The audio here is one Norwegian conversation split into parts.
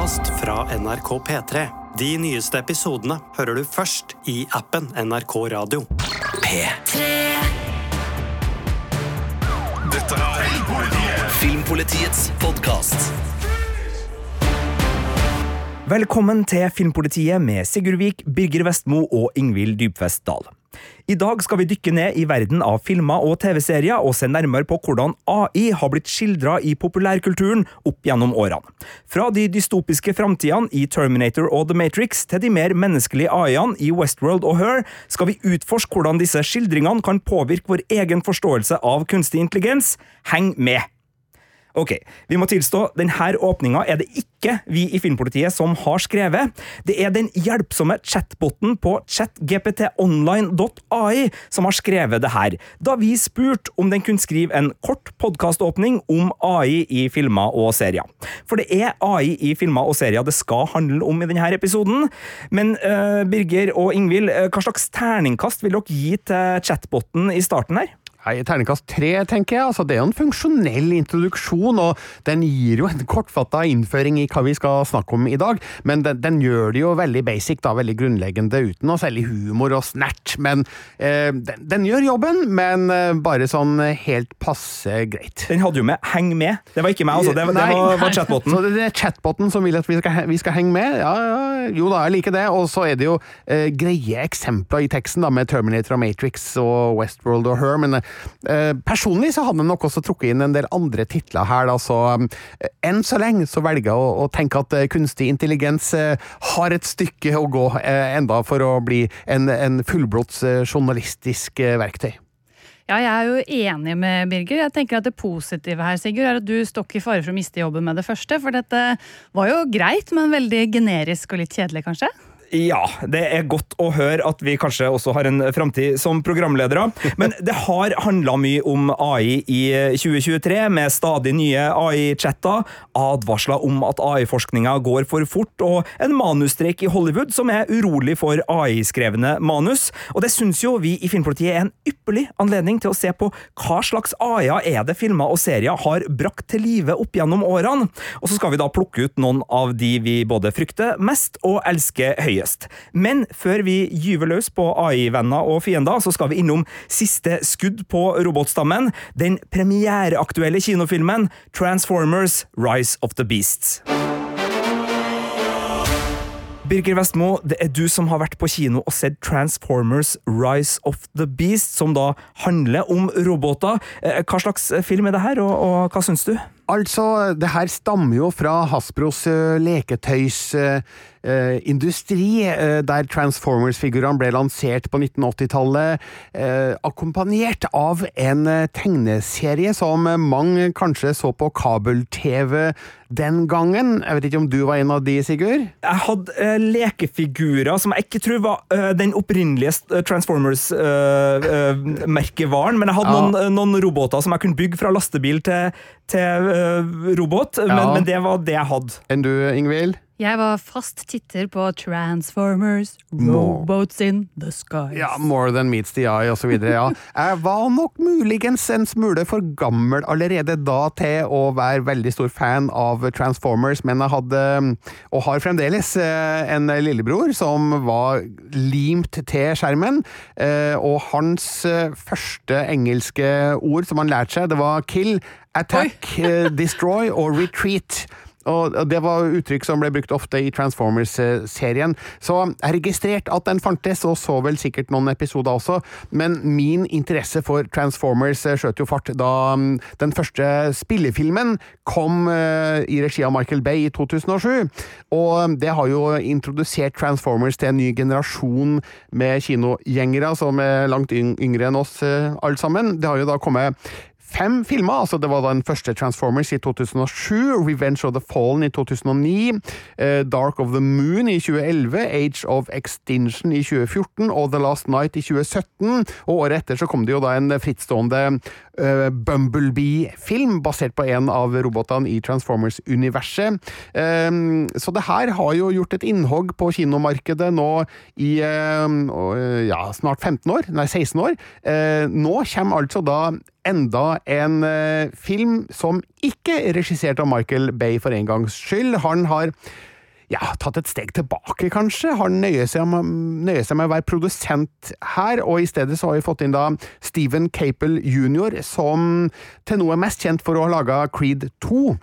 podkast fra NRK P3. De nyeste episodene hører du først i appen NRK Radio. Dette er Filmpolitiets podkast. Velkommen til Filmpolitiet med Sigurd Vik, Birger Vestmo og Ingvild Dybfest Dahl. I dag skal vi dykke ned i verden av filmer og TV-serier og se nærmere på hvordan AI har blitt skildra i populærkulturen opp gjennom årene. Fra de dystopiske framtidene i Terminator og The Matrix til de mer menneskelige AI-ene i Westworld og Her skal vi utforske hvordan disse skildringene kan påvirke vår egen forståelse av kunstig intelligens. Heng med! Ok, vi må tilstå, denne åpninga er det ikke vi i Filmpolitiet som har skrevet. Det er den hjelpsomme chatboten på chatgptonline.ai som har skrevet det her, da vi spurte om den kunne skrive en kort podkaståpning om AI i filmer og serier. For det er AI i filmer og serier det skal handle om i denne episoden. Men uh, Birger og Ingvild, uh, hva slags terningkast vil dere gi til chatboten i starten her? Nei, Terningkast tre, tenker jeg. Altså, det er jo en funksjonell introduksjon, og den gir jo en kortfatta innføring i hva vi skal snakke om i dag. Men den, den gjør det jo veldig basic, da, veldig grunnleggende, uten noe særlig humor og snert. Men eh, den, den, gjør jobben, men eh, bare sånn helt passe greit. Den hadde jo med 'heng med'. Det var ikke meg, altså. Det, det, det var, var chatboten. Så det er chatboten som vil at vi skal, vi skal henge med? Ja, ja, jo da, jeg liker det. Og så er det jo eh, greie eksempler i teksten, da, med Terminator og Matrix og Westworld og Her. men Eh, personlig så hadde jeg nok også trukket inn en del andre titler her, da, så eh, enn så lenge så velger jeg å, å tenke at eh, kunstig intelligens har et stykke å gå enda for å bli en, en fullblods journalistisk verktøy. Ja, jeg er jo enig med Birger. Jeg tenker at Det positive her Sigurd, er at du står ikke i fare for å miste jobben med det første. For dette var jo greit, men veldig generisk og litt kjedelig, kanskje? Ja, det er godt å høre at vi kanskje også har en framtid som programledere. Men det har handla mye om AI i 2023, med stadig nye AI-chatter, advarsler om at AI-forskninga går for fort, og en manusstreik i Hollywood som er urolig for AI-skrevne manus. Og det syns jo vi i Filmpolitiet er en ypperlig anledning til å se på hva slags AI-er er det filmer og serier har brakt til live opp gjennom årene. Og så skal vi da plukke ut noen av de vi både frykter mest og elsker høyest høyest. Men før vi gyver løs på AI-venner og fiender, så skal vi innom siste skudd på robotstammen, den premiereaktuelle kinofilmen Transformers Rise of the Beasts. Birger Vestmo, det er du som har vært på kino og sett Transformers Rise of the Beast, som da handler om roboter. Eh, hva slags film er det her, og, og hva syns du? Altså, det her stammer jo fra Hasbros uh, leketøysindustri, uh, uh, der Transformers-figurene ble lansert på 1980-tallet, akkompagnert av en tegneserie som mange kanskje så på kabel-TV den gangen. Jeg vet ikke om du var en av de, Sigurd? Jeg hadde lekefigurer som jeg ikke tror var den opprinnelige Transformers-merkevaren, men jeg hadde ja. noen, noen, roboter som jeg kunne bygge fra lastebil til, til uh, robot, ja. men, men, det var det jeg hadde. Enn du, Ingvild? Jeg var fast titter på Transformers, Robots in the Skies. Ja, More Than Meets the Eye osv. Ja. Jeg var nok muligens en smule for gammel allerede da til å være veldig stor fan av Transformers, men jeg hadde, og har fremdeles, eh, en lillebror som var limt til skjermen, eh, og hans første engelske ord som han lærte seg, det var kill, attack, destroy og retreat. Og Det var uttrykk som ble brukt ofte i Transformers-serien. Så jeg registrerte at den fantes, og så vel sikkert noen episoder også, men min interesse for Transformers eh, skjøt jo fart da mm, den første spillefilmen kom eh, i regi av Michael Bay i 2007. Og det har jo introdusert Transformers til en ny generasjon med kinogjengere som er langt yngre enn oss eh, alle sammen. Det har jo da kommet fem filmer. altså Det var den første Transformers i 2007, Revenge of the Fallen i 2009, eh, Dark of the Moon i 2011, Age of Extinction i 2014 og The Last Night i 2017. Og året etter så kom det jo da en frittstående uh, Bumblebee-film, basert på en av robotene i Transformers-universet. Um, så det her har jo gjort et innhogg på kinomarkedet nå i ja, snart 15 år, nei 16 år. Nå kommer altså da enda en eh, film som ikke er regissert av Michael Bay for en gangs skyld. Han har ja, tatt et steg tilbake, kanskje. Han nøyer seg, med, å være produsent her, og i stedet så har vi fått inn da Stephen Capel jr., som til nå er mest kjent for å ha laga Creed 2.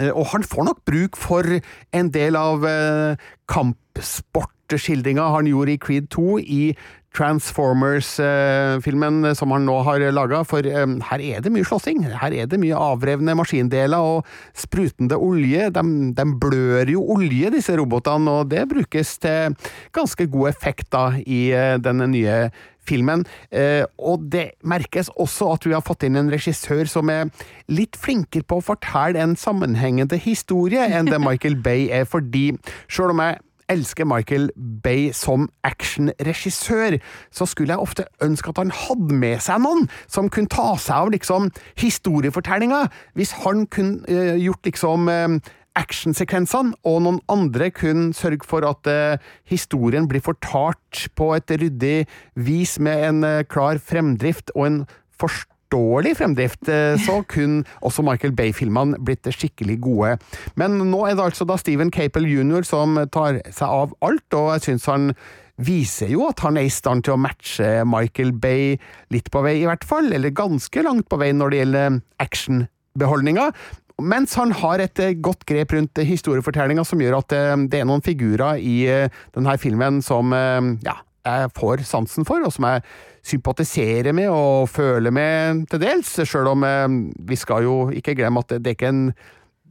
Eh, Og han får nok bruk for en del av eh, kampsportskildringa han gjorde i Creed 2 i Transformers-filmen som han nå har laga, for eh, her er det mye slåssing. Her er det mye avrevne maskindeler og sprutende olje. De, de blør jo olje, disse robotene, og det brukes til ganske god effekt da i eh, den nye filmen. Eh, og det merkes også at vi har fått inn en regissør som er litt flinkere på å fortelle en sammenhengende historie enn det Michael Bay er, fordi selv om jeg elsker Michael Bay som actionregissør, så skulle jeg ofte ønske at han hadde med seg noen som kunne ta seg av liksom historiefortellinga. Hvis han kunne uh, gjort liksom uh, actionsekvensene, og noen andre kunne sørge for at uh, historien blir fortalt på et ryddig vis med en klar fremdrift og en forståelig fremdrift, eh, så kunne også Michael Bay-filmene blitt skikkelig gode. Men nå er det altså da Stephen Capel jr. som tar seg av alt, og jeg syns han viser jo at han er i stand til å matche Michael Bay litt på vei, i hvert fall, eller ganske langt på vei når det gjelder actionbeholdninga. Mens han har et eh, godt grep rundt historiefortellinga som gjør at eh, det er noen figurer i denne filmen som ja, jeg får sansen for, og som jeg sympatiserer med og føle med til dels, sjøl om eh, vi skal jo ikke glemme at det, det er ikke en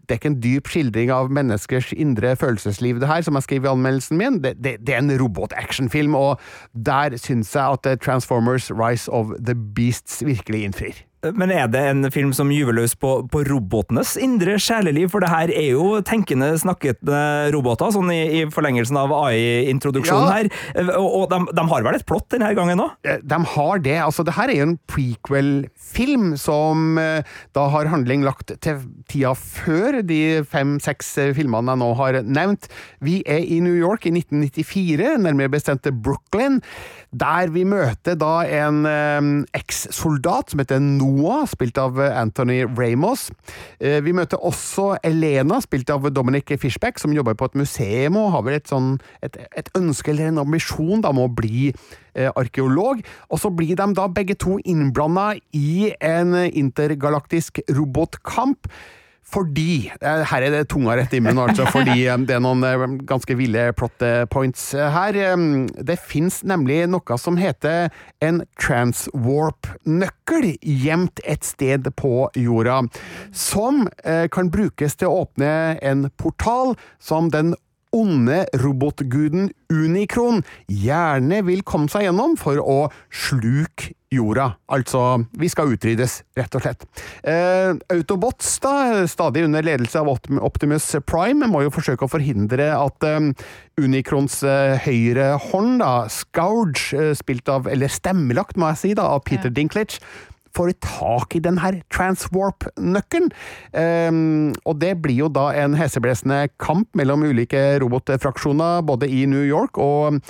det er ikke en dyp skildring av menneskers indre følelsesliv, det her, som jeg skriver i anmeldelsen min. Det, det, det er en robot-actionfilm, og der syns jeg at eh, Transformers Rise of the Beasts virkelig innfrir. Men er det en film som gyver løs på, på robotenes indre sjeleliv? For det her er jo tenkende, snakkende roboter, sånn i, i forlengelsen av AI-introduksjonen Ja. her. Og, og de, de har vel et plott denne gangen òg? Eh, De har det. Altså, det her er jo en prequel-film som eh, da har handling lagt til tida før de fem-seks eh, filmene jeg nå har nevnt. Vi er i New York i 1994, nærmere bestemt Brooklyn, der vi møter da en eh, eks-soldat som heter Noah, spilt av eh, Anthony Ramos. Eh, vi møter også Elena, spilt av Dominic Fishback, som jobber på et museum og har vel et, sånn, et, et ønske eller en ambisjon da, om å bli eh, arkeolog. Og så blir de da begge to innblanda i en intergalaktisk robotkamp. Fordi eh, Her er det tunga rett i munnen, altså, fordi eh, det er noen eh, ganske ville plot points her. Det fins nemlig noe som heter en transwarp-nøkkel gjemt et sted på jorda, som kan brukes til å åpne en portal som den onde robotguden Unikron gjerne vil komme seg gjennom for å sluke jorda. Altså, vi skal utryddes, rett og slett. Eh, Autobots, da, stadig under ledelse av Optimus Prime, må jo forsøke å forhindre at eh, Unikrons eh, høyre hånd, da, Scourge, eh, spilt av, eller stemmelagt, må jeg si, da, av Peter Dinklage, får tak i den her transwarp-nøkkelen. Um, og det blir jo da en heseblesende kamp mellom ulike robotfraksjoner, både i New York og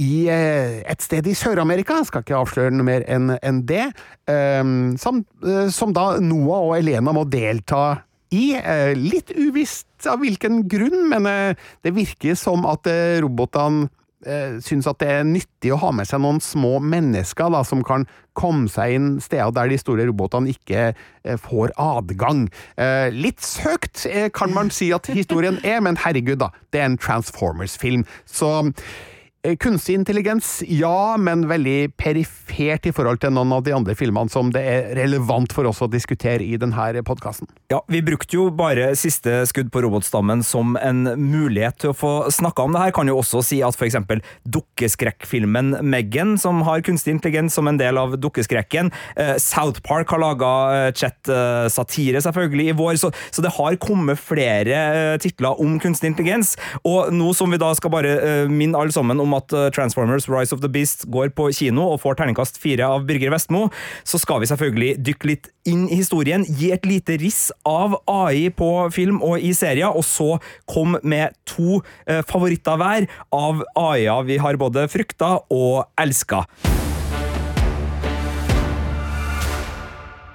i eh, et sted i Sør-Amerika, skal ikke avsløre noe mer enn det, um, som, eh, som da Noah og Elena må delta i. Eh, litt uvisst av hvilken grunn, men det virker som at robotene eh, syns at det er nyttig å ha med seg noen små mennesker da, som kan komme seg inn steder der de store robotene ikke eh, får adgang. Eh, litt søkt kan man si at historien er, men herregud, da. Det er en Transformers-film. Så Kunstig intelligens, ja, men veldig perifert i forhold til noen av de andre filmene som det er relevant for oss å diskutere i denne podkasten. Ja, vi brukte jo bare siste skudd på robotstammen som en mulighet til å få snakka om det her. Kan jo også si at eksempel dukkeskrekkfilmen Megan, som har kunstig intelligens som en del av dukkeskrekken, eh, South Park har laga chat-satire selvfølgelig i vår, så, så det har kommet flere eh, titler om kunstig intelligens. Og nå som vi da skal bare eh, minne alle sammen om at eh, Transformers Rise of the Beast går på kino og får terningkast fire av Birger Vestmo, så skal vi selvfølgelig dykke litt inn i historien, gi et lite riss av AI på film og i serier, og så komme med to eh, favoritter hver av AI-er vi har både frykta og elska.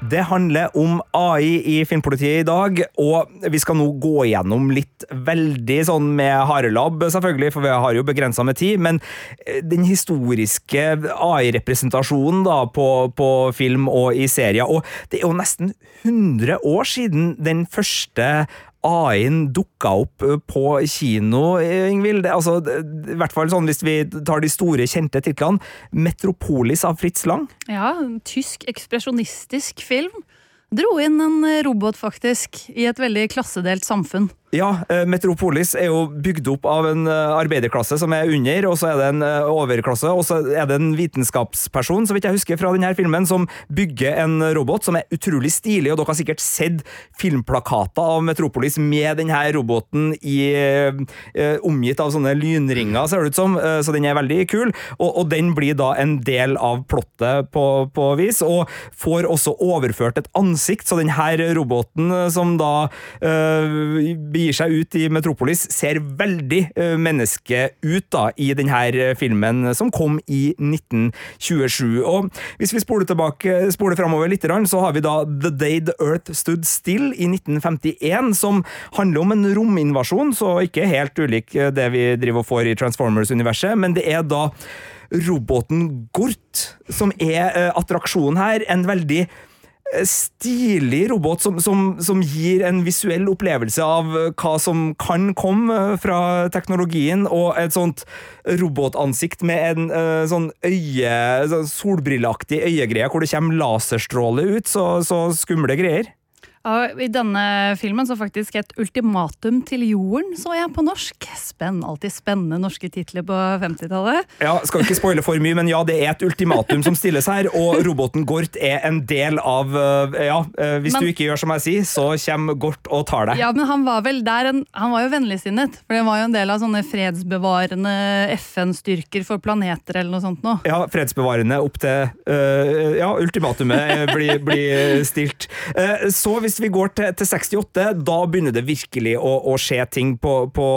Det handler om AI i Filmpolitiet i dag, og vi skal nå gå gjennom litt veldig sånn med harelabb, selvfølgelig, for vi har jo begrensa med tid, men eh, den historiske AI-representasjonen da på, på film og i serier, og det er jo nesten 100 år siden den første AI-en dukka opp eh, på kino, eh, Ingvild. Altså, I hvert fall sånn hvis vi tar de store, kjente titlene. 'Metropolis' av Fritz Lang. Ja, en tysk ekspresjonistisk film. Dro inn en robot, faktisk, i et veldig klassedelt samfunn. Ja, eh, Metropolis er jo bygd opp av en eh, arbeiderklasse som er under, og så er det en eh, overklasse, og så er det en vitenskapsperson, så vidt jeg husker fra denne filmen, som bygger en robot som er utrolig stilig, og dere har sikkert sett filmplakater av Metropolis med denne roboten i, omgitt av sånne lynringer, ser det ut som, så den er veldig kul, og, og den blir da en del av plottet på, på vis, og får også overført et ansikt, så denne roboten som da øh, begir seg ut i Metropolis, ser veldig uh, menneske ut da, i denne eh, filmen som kom i 1927. Og hvis vi spoler tilbake, spoler framover litt, så har vi da The Day the Earth Stood Still i 1951, som handler om en rominvasjon, så ikke helt ulik eh, det vi driver og får i Transformers-universet, men det er da roboten Gort som er attraksjonen her. En veldig stilig robot som, som, som, gir en visuell opplevelse av hva som kan komme fra teknologien, og et sånt robotansikt med en uh, sånn øye, solbrilleaktig øyegreie hvor det kommer laserstråler ut. Så, så skumle greier. I denne filmen så faktisk et ultimatum til jorden, så jeg på norsk. Spenn, alltid spennende norske titler på 50-tallet. Ja, Skal ikke spoile for mye, men ja, det er et ultimatum som stilles her, og roboten Gort er en del av eh, Ja, eh, hvis men, du ikke gjør som jeg sier, så kommer Gort og tar deg. Ja, men han var vel der en, Han var jo vennligsinnet, for det var jo en del av sånne fredsbevarende FN-styrker for planeter eller noe sånt noe. Ja, fredsbevarende opp til uh, Ja, ultimatumet blir, blir stilt. Uh, så hvis hvis vi går til, til 68, da begynner det virkelig å, å skje ting på, på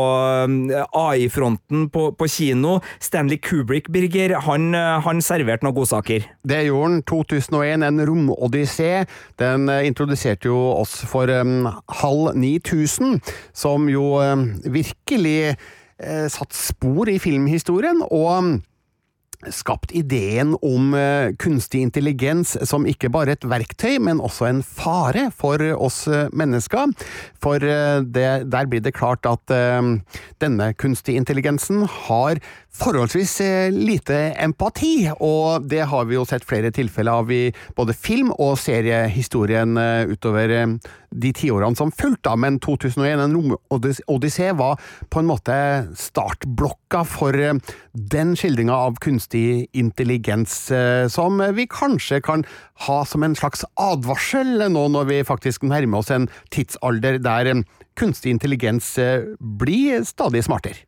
um, AI-fronten på, på, kino. Stanley Kubrick, Birger, han, han serverte noen godsaker. Det gjorde han. 2001, en romodyssé. Den eh, introduserte jo oss for um, halv 9000, som jo um, virkelig uh, satt spor i filmhistorien. og um, skapt ideen om uh, kunstig intelligens som ikke bare et verktøy, men også en fare for oss uh, mennesker. For det, der blir det klart at denne kunstige intelligensen har forholdsvis lite empati, og det har vi jo sett flere tilfeller av i både film- og seriehistorien utover de tiårene som fulgte, men 2001, en romodyssé, var på en måte startblokka for den skildringa av kunstig intelligens eh, som vi kanskje kan ha som en slags advarsel nå når vi faktisk nærmer oss en tidsalder der eh, kunstig intelligens eh, blir stadig smartere.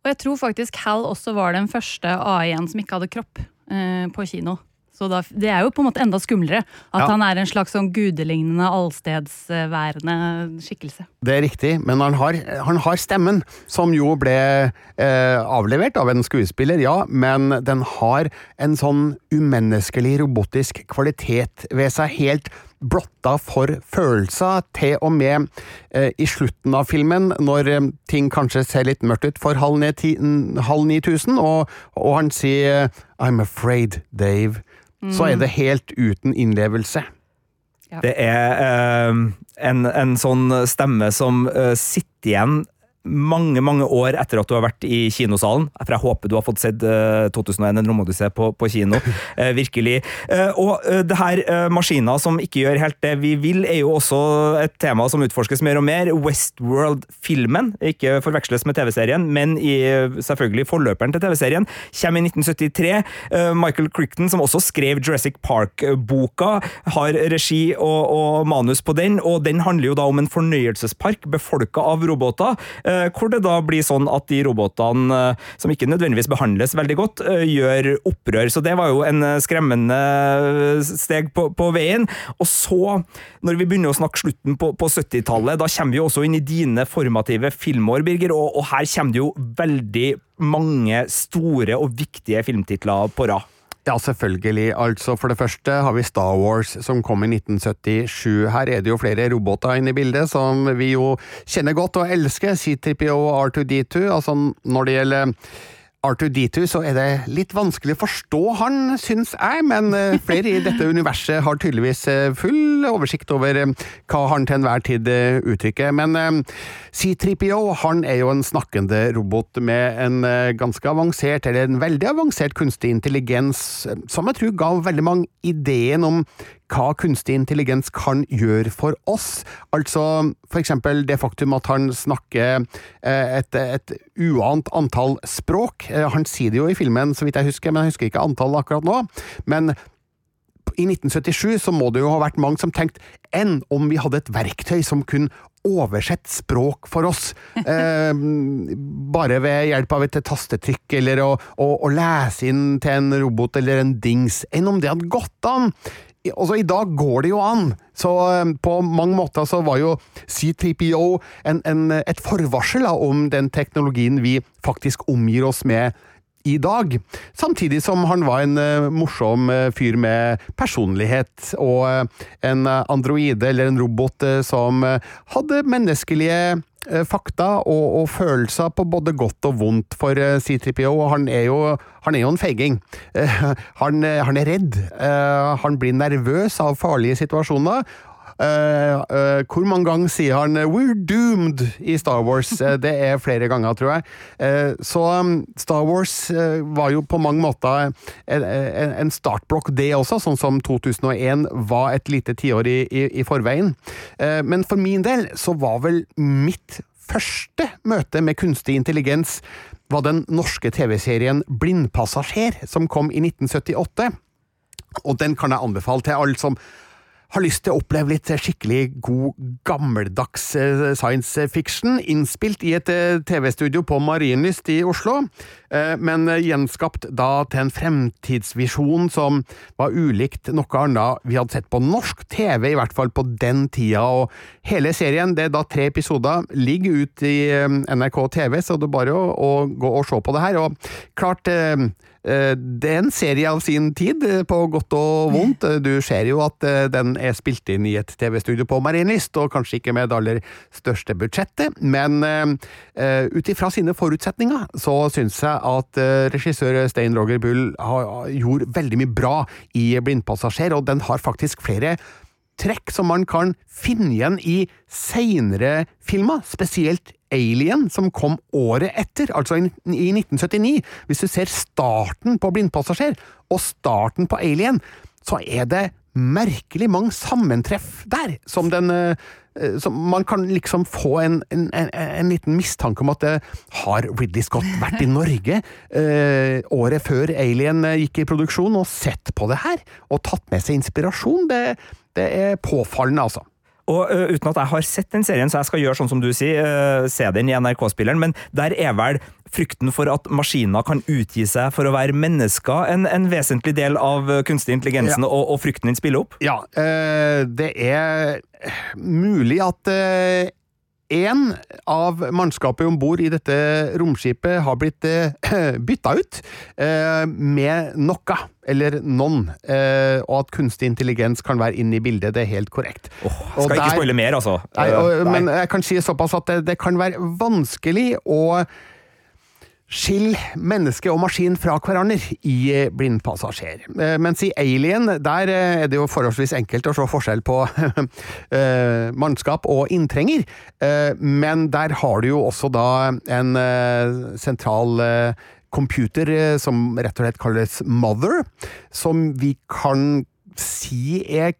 Og jeg tror faktisk Hal også var den første AI-en som ikke hadde kropp eh, på kino. Så da, det er jo på en måte enda skumlere at ja. han er en slags sånn gudelignende, allstedsværende skikkelse. Det er riktig, men han har, han har stemmen, som jo ble eh, avlevert av en skuespiller, ja, men den har en sånn umenneskelig, robotisk kvalitet ved seg. helt blotta for følelser, til og med eh, i slutten av filmen, når eh, ting kanskje ser litt mørkt ut for halv, ni tusen, og, og han sier I'm afraid, Dave så er det helt uten innlevelse. Ja. Det er eh, en, en, sånn stemme som eh, sitter igjen mange mange år etter at du har vært i kinosalen. For jeg håper du har fått sett uh, eh, 2001 En romodyssé på, på kino. Uh, virkelig. Uh, og det her maskiner som ikke gjør helt det vi vil, er jo også et tema som utforskes mer og mer. Westworld-filmen, ikke forveksles med TV-serien, men i selvfølgelig forløperen til TV-serien, kommer i 1973. Michael Crichton, som også skrev Jurassic Park-boka, har regi og, og, manus på den, og den handler jo da om en fornøyelsespark befolka av roboter. Eh, hvor det da blir sånn at de robotene, eh, som ikke nødvendigvis behandles veldig godt, eh, gjør opprør. Så det var jo en skremmende steg på, på veien. Og så, når vi begynner å snakke slutten på, på 70-tallet, da kommer vi jo også inn i dine formative filmår, Birger, og, og her kommer det jo veldig mange store og viktige filmtitler på rad. Ja, selvfølgelig. Altså, For det første har vi Star Wars, som kom i 1977. Her er det jo flere roboter inne i bildet, som vi jo kjenner godt og elsker. C-3PO og R2D2. Altså, når det gjelder R2D2 så er det litt vanskelig å forstå han, syns jeg, men eh, flere i dette universet har tydeligvis eh, full oversikt over eh, hva han til enhver tid uttrykker. Men eh, C3PO han er jo en snakkende robot med en ganske avansert, eller en veldig avansert kunstig intelligens, som jeg tror ga veldig mange ideen om hva kunstig intelligens kan gjøre for oss. Altså eksempel det faktum at han snakker eh, et, et uant antall språk. Eh, Han sier det jo i filmen, så vidt jeg husker, men jeg husker ikke antallet akkurat nå. Men i 1977 så må det jo ha vært mange som tenkte enn om vi hadde et verktøy som kunne oversette språk for oss, eh, bare ved hjelp av et tastetrykk, eller å, å, å lese inn til en robot eller en dings, enn om det hadde gått an. Altså, I dag går det jo an, så eh, på mange måter så var jo C3PO en, en, et forvarsel da, om den teknologien vi faktisk omgir oss med i dag. Samtidig som han var en eh, morsom eh, fyr med personlighet, og eh, en androide eller en robot som hadde menneskelige fakta og, og følelser på både godt og vondt for eh, C3PO, han er jo, han er jo en feiging. Han, han er redd. Han blir nervøs av farlige situasjoner. Eh, hvor mange ganger sier han eh, 'we're doomed' i Star Wars? Det er flere ganger, tror jeg. Uh, så um, Star Wars var jo på mange måter en, en, startblokk, det også, sånn som 2001 var et lite tiår i, i, i forveien. Men for min del så var vel mitt første møte med kunstig intelligens var den norske TV-serien Blindpassasjer, som kom i 1978. Og den kan jeg anbefale til alle som har lyst til å oppleve litt skikkelig god, gammeldags eh, science fiction, innspilt i et eh, TV-studio på Marienlyst i Oslo, eh, men gjenskapt da til en fremtidsvisjon som var ulikt noe annet vi hadde sett på norsk TV, i hvert fall på den tida, og hele serien, det er da tre episoder, ligger ut i NRK TV, så det er bare å, å gå og se på det her, og klart Det er en serie av sin tid, eh, på godt og vondt. Eh, Du ser jo at eh, den er spilt inn i et TV-studio på Marienlyst, og kanskje ikke med det aller største budsjettet, men uh, ut ifra sine forutsetninger så syns jeg at eh, regissør Stein Roger Bull har, gjorde veldig mye bra i Blindpassasjer, og den har faktisk flere trekk som man kan finne igjen i seinere filmer, spesielt Alien, som kom året etter, altså i i 1979. Hvis du ser starten på Blindpassasjer og starten på Alien, så er det merkelig mange sammentreff der, som den eh, eh, som man kan liksom få en, en, en, en liten mistanke om at det har Ridley Scott vært i Norge eh, året før Alien eh, gikk i produksjon, og sett på det her, og tatt med seg inspirasjon. Det, det er påfallende, altså. Og uh, Uten at jeg har sett den serien, så jeg skal gjøre sånn som du sier, uh, se den i NRK-spilleren, men der er vel frykten for at maskiner kan utgi seg for å være mennesker, en, en vesentlig del av kunstig intelligensen, og, og frykten din spiller opp? Ja, uh, det er mulig at en av mannskapet om bord i dette romskipet har blitt eh, bytta ut eh, med noe, eller noen, eh, og at kunstig intelligens kan være inne i bildet. Det er helt korrekt. Og skal ikke der- spoile mer, altså. Nei, og, nei. men jeg kan si såpass at det, det kan være vanskelig å skille menneske og maskin fra hverandre i eh, Blindpassasjer. Eh, Mens i Alien, der eh, er det jo forholdsvis enkelt å se forskjell på mannskap og inntrenger. Men der har du jo også da en sentral computer som rett og slett kalles Mother, som vi kan si er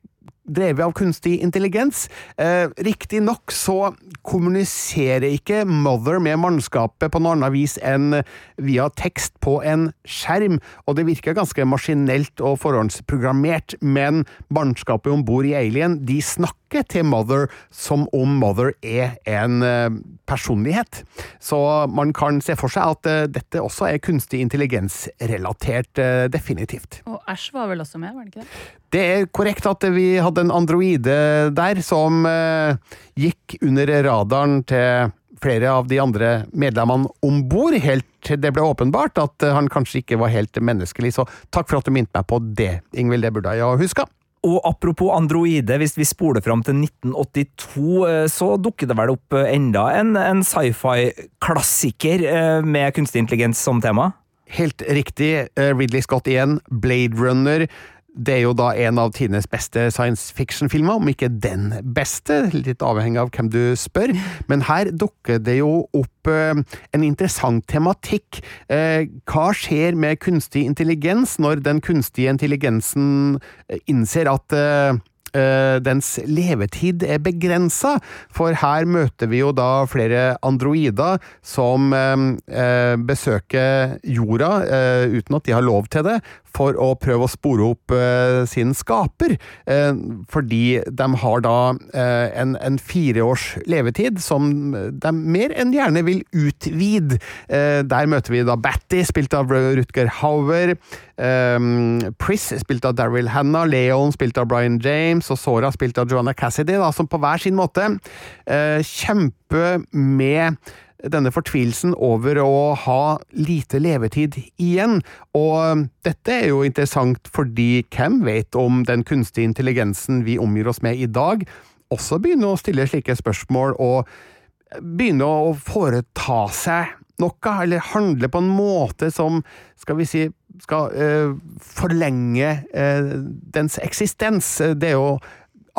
drevet av kunstig intelligens. Eh, Riktignok så kommuniserer ikke Mother med mannskapet på noe annet vis enn via tekst på en skjerm, og det virker ganske maskinelt og forhåndsprogrammert, men mannskapet om bord i Alien de snakker til Mother som om Mother er en eh, personlighet. Så man kan se for seg at eh, dette også er kunstig intelligens-relatert, eh, definitivt. Og Æsj var vel også med, var det ikke det? Det er korrekt at vi hadde en androide der som gikk under radaren til flere av de andre medlemmene om bord, helt til det ble åpenbart at han kanskje ikke var helt menneskelig. Så takk for at du minte meg på det, Ingvild. Det burde jeg ha huska. Og apropos androide, hvis vi spoler fram til 1982, eh, så dukker det vel opp eh, enda en, en sci-fi-klassiker eh, med kunstig intelligens som tema? Helt riktig. Ridley Scott igjen. Blade Runner. Det er jo da en av tidenes beste science fiction-filmer, om ikke den beste, litt avhengig av hvem du spør. Men her dukker det jo opp eh, en interessant tematikk. Eh, hva skjer med kunstig intelligens når den kunstige intelligensen eh, innser at dens levetid er begrensa, for her møter vi jo da flere androider som besøker jorda uten at de har lov til det, for å prøve å spore opp eh, sin skaper. Eh, fordi de har da eh, en, en fireårs levetid som de mer enn gjerne vil utvide. Der møter vi da Batty, spilt av Rutger Hauer. Pris, spilt av Daryl Hannah, Leon, spilt av Brian James, og Sora, spilt av Joanna Cassidy, da, som på hver sin måte uh, kjemper med denne fortvilelsen over å ha lite levetid igjen. Og dette er jo interessant fordi hvem vet om den kunstige intelligensen vi omgir oss med i dag, også begynner å stille slike spørsmål og begynner å foreta seg noe, eller handle på en måte som, skal vi si, skal eh, forlenge eh, dens eksistens. Det er jo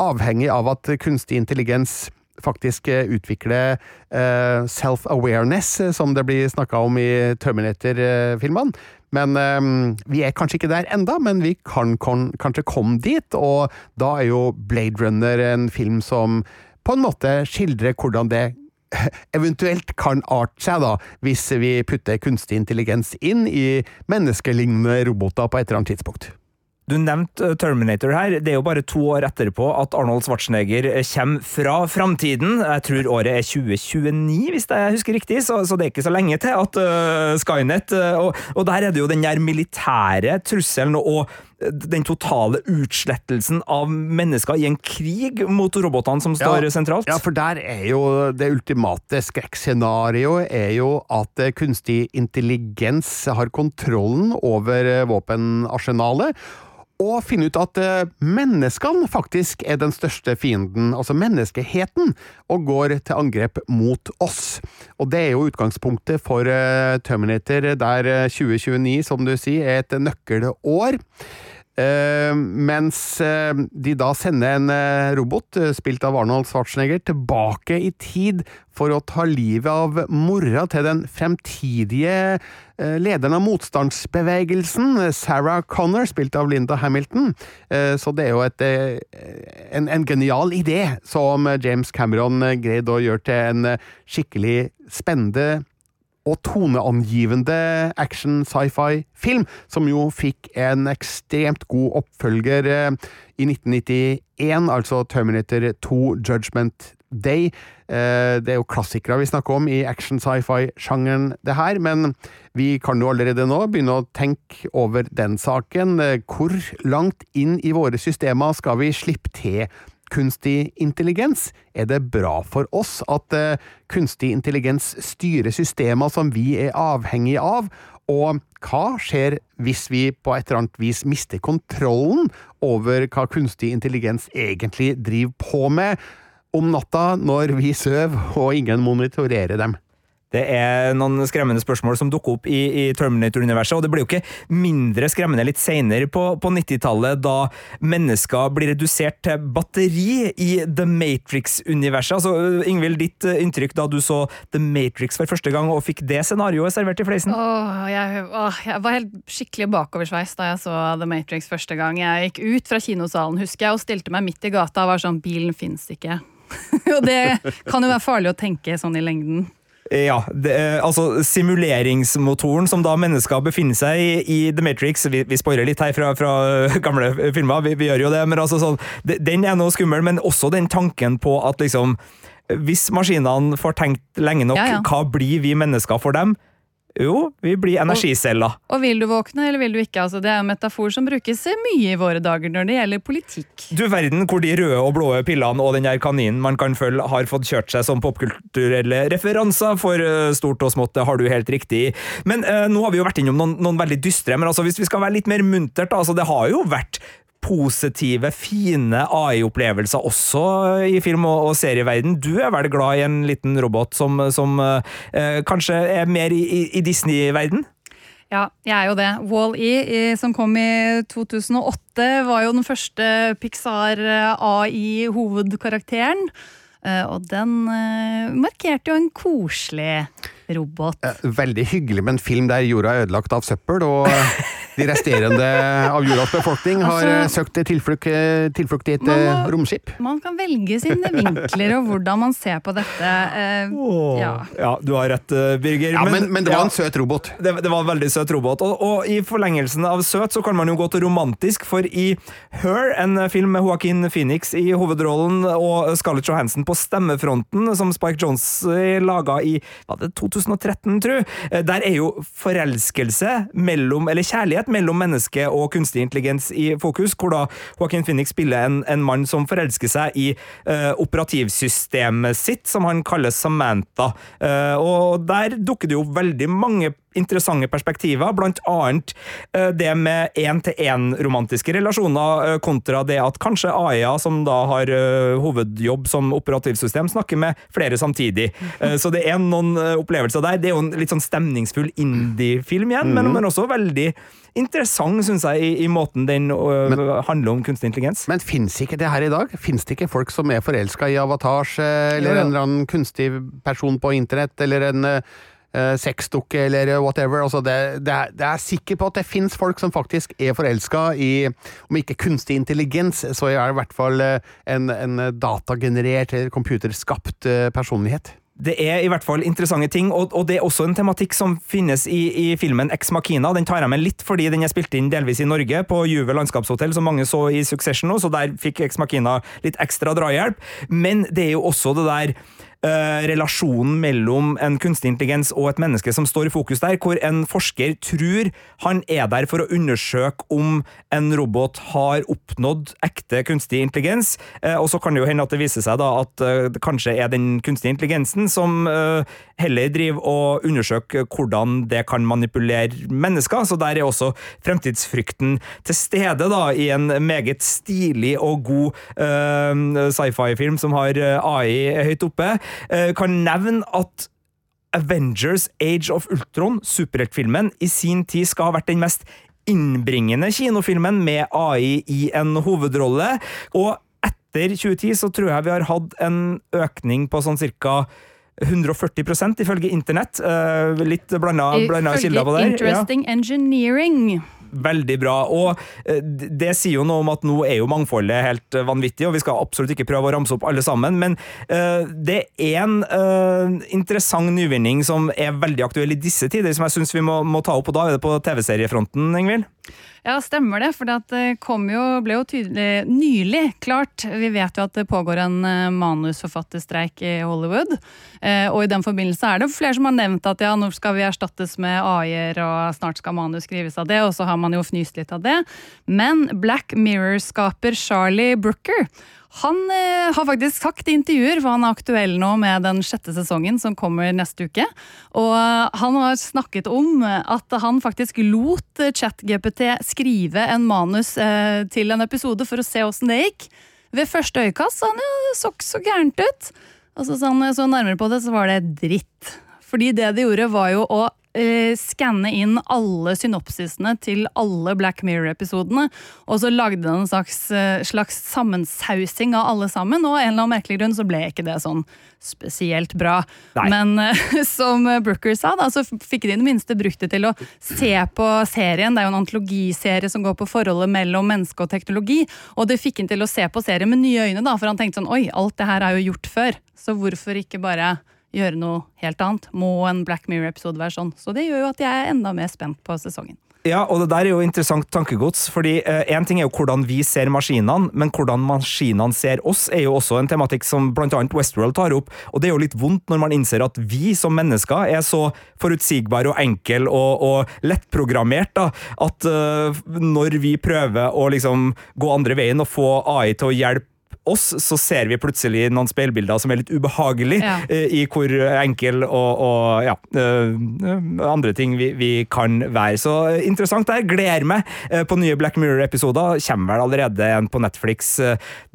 avhengig av at kunstig intelligens faktisk utvikle utvikler eh, self-awareness, eh, som det blir snakka om i Terminator-filmene. Men eh, vi er kanskje ikke der enda, men vi kan, kanskje komme dit, og da er jo Blade Runner en film som på en måte skildrer hvordan det eventuelt kan arte seg, da, hvis vi putter kunstig intelligens inn i menneskelignende roboter på et eller annet tidspunkt. Du nevnte Terminator her. Det er jo bare to år etterpå at Arnold Schwarzenegger kommer fra framtiden. Jeg tror året er 2029, hvis jeg husker riktig, så, så det er ikke så lenge til at uh, Skynet uh, og, og, der er det jo den der militære trusselen og den totale utslettelsen av mennesker i en krig mot robotene som står ja, sentralt. Ja, for der er jo det ultimate skrekkscenarioet er jo at kunstig intelligens har kontrollen over våpenarsenalet og finne ut at menneskene faktisk er den største fienden, altså menneskeheten, og går til angrep mot oss. Og det er jo utgangspunktet for Terminator, der 2029, som du sier, er et nøkkelår. Uh, mens uh, de da sender en uh, robot, spilt av Arnold Schwarzenegger, tilbake i tid for å ta livet av mora til den fremtidige lederen av motstandsbevegelsen, Sarah Connor, spilt av Linda Hamilton. Så det er jo et, en, en, genial idé som James Cameron greide å gjøre til en skikkelig spennende og toneangivende action-sci-fi-film, som jo fikk en ekstremt god oppfølger i 1991, altså Terminator 2 Judgment Day. Det er jo klassikere vi snakker om i action-sci-fi-sjangeren, det her, men vi kan jo allerede nå begynne å tenke over den saken. Hvor langt inn i våre systemer skal vi slippe til kunstig intelligens? Er det bra for oss at uh, kunstig intelligens styrer systemer som vi er avhengig av? Og hva skjer hvis vi på et eller annet vis mister kontrollen over hva kunstig intelligens egentlig driver på med om natta når vi sover og ingen monitorerer dem? Det er noen skremmende spørsmål som dukker opp i, i Terminator-universet, og det blir jo ikke mindre skremmende litt senere på, på 90-tallet, da mennesker blir redusert til batteri i The Matrix-universet. Altså, Ingvild, ditt inntrykk da du så The Matrix for første gang og fikk det scenarioet servert i fleisen? Åh, jeg, åh, jeg var helt skikkelig bakoversveis da jeg så The Matrix første gang. Jeg gikk ut fra kinosalen, husker jeg, og stilte meg midt i gata og var sånn Bilen fins ikke. og det kan jo være farlig å tenke sånn i lengden. Ja, det, altså simuleringsmotoren som da mennesker befinner seg i i The Matrix Vi, vi spoiler litt her fra, fra gamle filmer, vi, vi, gjør jo det, men altså sånn, den er noe skummel. Men også den tanken på at liksom Hvis maskinene får tenkt lenge nok, ja, ja. hva blir vi mennesker for dem? Jo, vi blir energicella. Og vil du våkne, eller vil du ikke? Altså, det er en metafor som brukes mye i våre dager når det gjelder politikk. Du verden hvor de røde og blå pillene og den der kaninen man kan følge, har fått kjørt seg som popkulturelle referanser for eh, stort og smått. Det har du helt riktig i. Men eh, nå har vi jo vært innom noen, noen veldig dystre, men altså, hvis vi skal være litt mer muntert, altså, det har jo vært positive, fine AI-opplevelser også i film- og, og serieverden. Du er vel glad i en liten robot som, som eh, kanskje er mer i, i, i Disney-verden? Ja, jeg er jo det. Wall-E, som kom i 2008, var jo den første Pixar-AI-hovedkarakteren. Eh, Og den eh, markerte jo en koselig robot. Eh, Veldig hyggelig med en film der jorda er ødelagt av søppel, og de resterende av jordas befolkning har Altså- eh, søkt tilflukt, tilflukt i et Man eh, må- romskip. Man kan velge sine vinkler og hvordan man ser på dette. Eh, ja. ja, du har rett, eh, Birger. Ja, men, men det var ja. en søt robot. Det, det var en veldig søt robot. Og, og i forlengelsen av søt så kan man jo gå til romantisk, for i Her, en film med Joaquin Phoenix i hovedrollen og Scarlett Johansson på stemmefronten, som Spike Jones eh, laga i var det 2013, tru, jeg. der er jo forelskelse mellom, eller kjærlighet mellom menneske og kunstig intelligens i fokus, hvor da Joaquin Phoenix spiller en, en mann som forelsker seg i uh, operativsystemet sitt, som han kaller Samantha. Uh, og der dukker det jo veldig mange interessante perspektiver, blant annet eh, det med én-til-én-romantiske relasjoner, eh, kontra det at kanskje AI-er, som da har eh, hovedjobb som operativsystem, snakker med flere samtidig. Så det er noen opplevelser der. Det er jo en litt sånn stemningsfull indie-film igjen, men, men også veldig interessant, syns jeg, i, i måten den eh, handler om kunstig intelligens. Men fins ikke det her i dag? Fins det ikke folk som er forelska i avatars, eh, eller ja, ja. en eller annen kunstig person på internett, eller en eh, eh, sexdukke, eller whatever? Altså det, det, er, det er sikker på at det fins folk som faktisk er forelska i, om ikke kunstig intelligens, så er det i hvert fall eh, en, en datagenerert eller computerskapt eh, personlighet. Det er i hvert fall interessante ting, og, og det er også en tematikk som finnes i, i filmen Ex Machina. Den tar jeg med litt fordi den er spilt inn delvis i Norge, på Juve landskapshotell, som mange så i Succession nå, så der fikk Ex Machina litt ekstra drahjelp. Men det er jo også det der eh, relasjonen mellom en kunstig intelligens og et menneske som står i fokus der, hvor en forsker tror han er der for å undersøke om en robot har oppnådd ekte kunstig intelligens, eh, og så kan det jo hende at det viser seg da at eh, det kanskje er den kunstige intelligensen som heller driver og undersøker hvordan det kan manipulere mennesker, så der er også fremtidsfrykten til stede da, i en meget stilig og god sci-fi-film som har AI høyt oppe. Eh, kan nevne at Avengers Age of Ultron, superheltfilmen, i sin tid skal ha vært den mest innbringende kinofilmen med AI i en hovedrolle. Og etter 2010 så tror jeg vi har hatt en økning på sånn cirka 140% ifølge internett. Eh, litt blanda, kilder på Ifølge Interesting Ja. Engineering. Veldig bra. Og eh, det sier jo noe om at nå er jo mangfoldet helt eh, vanvittig, og vi skal absolutt ikke prøve å ramse opp alle sammen, men uh, det er en uh, interessant nyvinning som er veldig aktuell i disse tider, som jeg syns vi må, må ta opp, og da er det på TV-seriefronten, Ingvild? Ja, stemmer det. For det kom jo, ble jo tydelig nylig klart. Vi vet jo at det pågår en eh, manusforfatterstreik i Hollywood. Eh, Og i den forbindelse er det flere som har nevnt at ja, nå skal vi erstattes med AI-er, og snart skal manus skrives av det, og så har man jo fnyst litt av det. Men Black Mirror-skaper Charlie Brooker han eh, har faktisk sagt i intervjuer for han er aktuell nå med den sjette sesongen som kommer neste uke. Og eh, han har snakket om at han faktisk lot eh, ChatGPT skrive en manus eh, til en episode for å se åssen det gikk. Ved første øyekast så han jo så ikke så gærent ut. Og så sa han så nærmere på det, så var det dritt. Fordi det de gjorde, var jo å eh, skanne inn alle synopsisene til alle Black Mirror-episodene. Og så lagde den en slags, eh, slags sammensausing av alle sammen, og en eller annen merkelig grunn så ble ikke det sånn spesielt bra. Nei. Men eh, som Brooker sa, da, så fikk de i det minste brukt det til å se på serien. Det er jo en antologiserie som går på forholdet mellom menneske og teknologi. Og det fikk han til å se på serien med nye øyne, da, for han tenkte sånn oi, alt det her er jo gjort før. Så hvorfor ikke bare gjøre noe helt annet? Må en Black Mirror-episode være sånn? Så det gjør jo at jeg er enda mer spent på sesongen. Ja, og det der er jo interessant tankegods, fordi én ting er jo hvordan vi ser maskinene, men hvordan maskinene ser oss, er jo også en tematikk som blant annet Westworld tar opp. Og det er jo litt vondt når man innser at vi som mennesker er så forutsigbare og enkle og, og lettprogrammert da, at eh, når vi prøver å liksom gå andre veien og få AI til å hjelpe oss, så ser vi plutselig noen speilbilder som er litt ubehagelige Ja. eh, i hvor enkel og, og ja, eh, andre ting vi, vi kan være. Så interessant der. Gleder meg eh, på nye Black Mirror-episoder. Kommer vel allerede en på Netflix.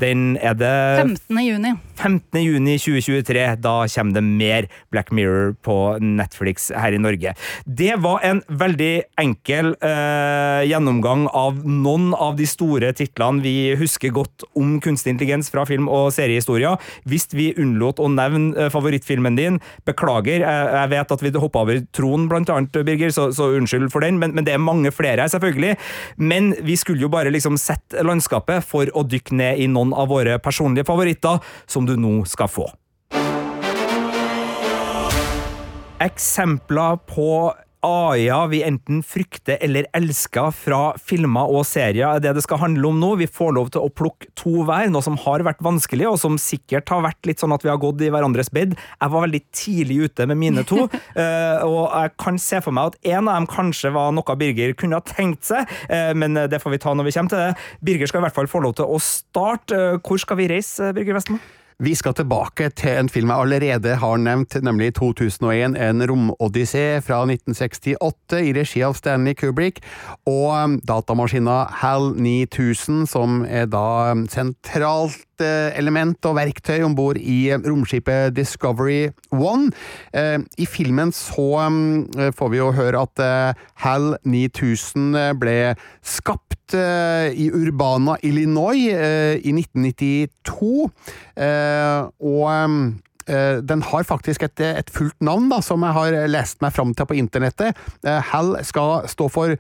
Den er det 15. juni. 15. juni 2023. Da kommer det mer Black Mirror på Netflix her i Norge. Det var en veldig enkel eh, gjennomgang av noen av de store titlene vi husker godt om kunstig intelligens fra film- og seriehistoria, Hvis vi unnlot å nevne eh, favorittfilmen din, beklager. Jeg vet at vi hoppa over Tron, blant annet, Birger, så, så unnskyld for den, men, men det er mange flere her, selvfølgelig. Men vi skulle jo bare liksom sette landskapet for å dykke ned i noen av våre personlige favoritter, som du nå skal få. Eksempler på AI-er vi enten frykter eller elsker fra filmer og serier, er det det skal handle om nå. Vi får lov til å plukke to hver, noe som har vært vanskelig, og som sikkert har vært litt sånn at vi har gått i hverandres bed. Jeg var veldig tidlig ute med mine to, eh, og jeg kan se for meg at en av dem kanskje var noe Birger kunne ha tenkt seg, eh, men det får vi ta når vi kommer til det. Birger skal i hvert fall få lov til å starte. Eh, Hvor skal vi reise, Birger Westmo? Vi skal tilbake til en film jeg allerede har nevnt, nemlig 2001, En romodyssé fra 1968 i regi av Stanley Kubrick, og um, datamaskina HAL 9000, som er da um, sentralt eh, element og verktøy om bord i eh, romskipet Discovery One. Eh, I filmen så um, får vi jo høre at HAL 9000 ble skapt i Urbana, Illinois i 1992. Eh, og eh, den har faktisk et, et fullt navn, da, som jeg har lest meg fram til på internettet. HAL skal stå for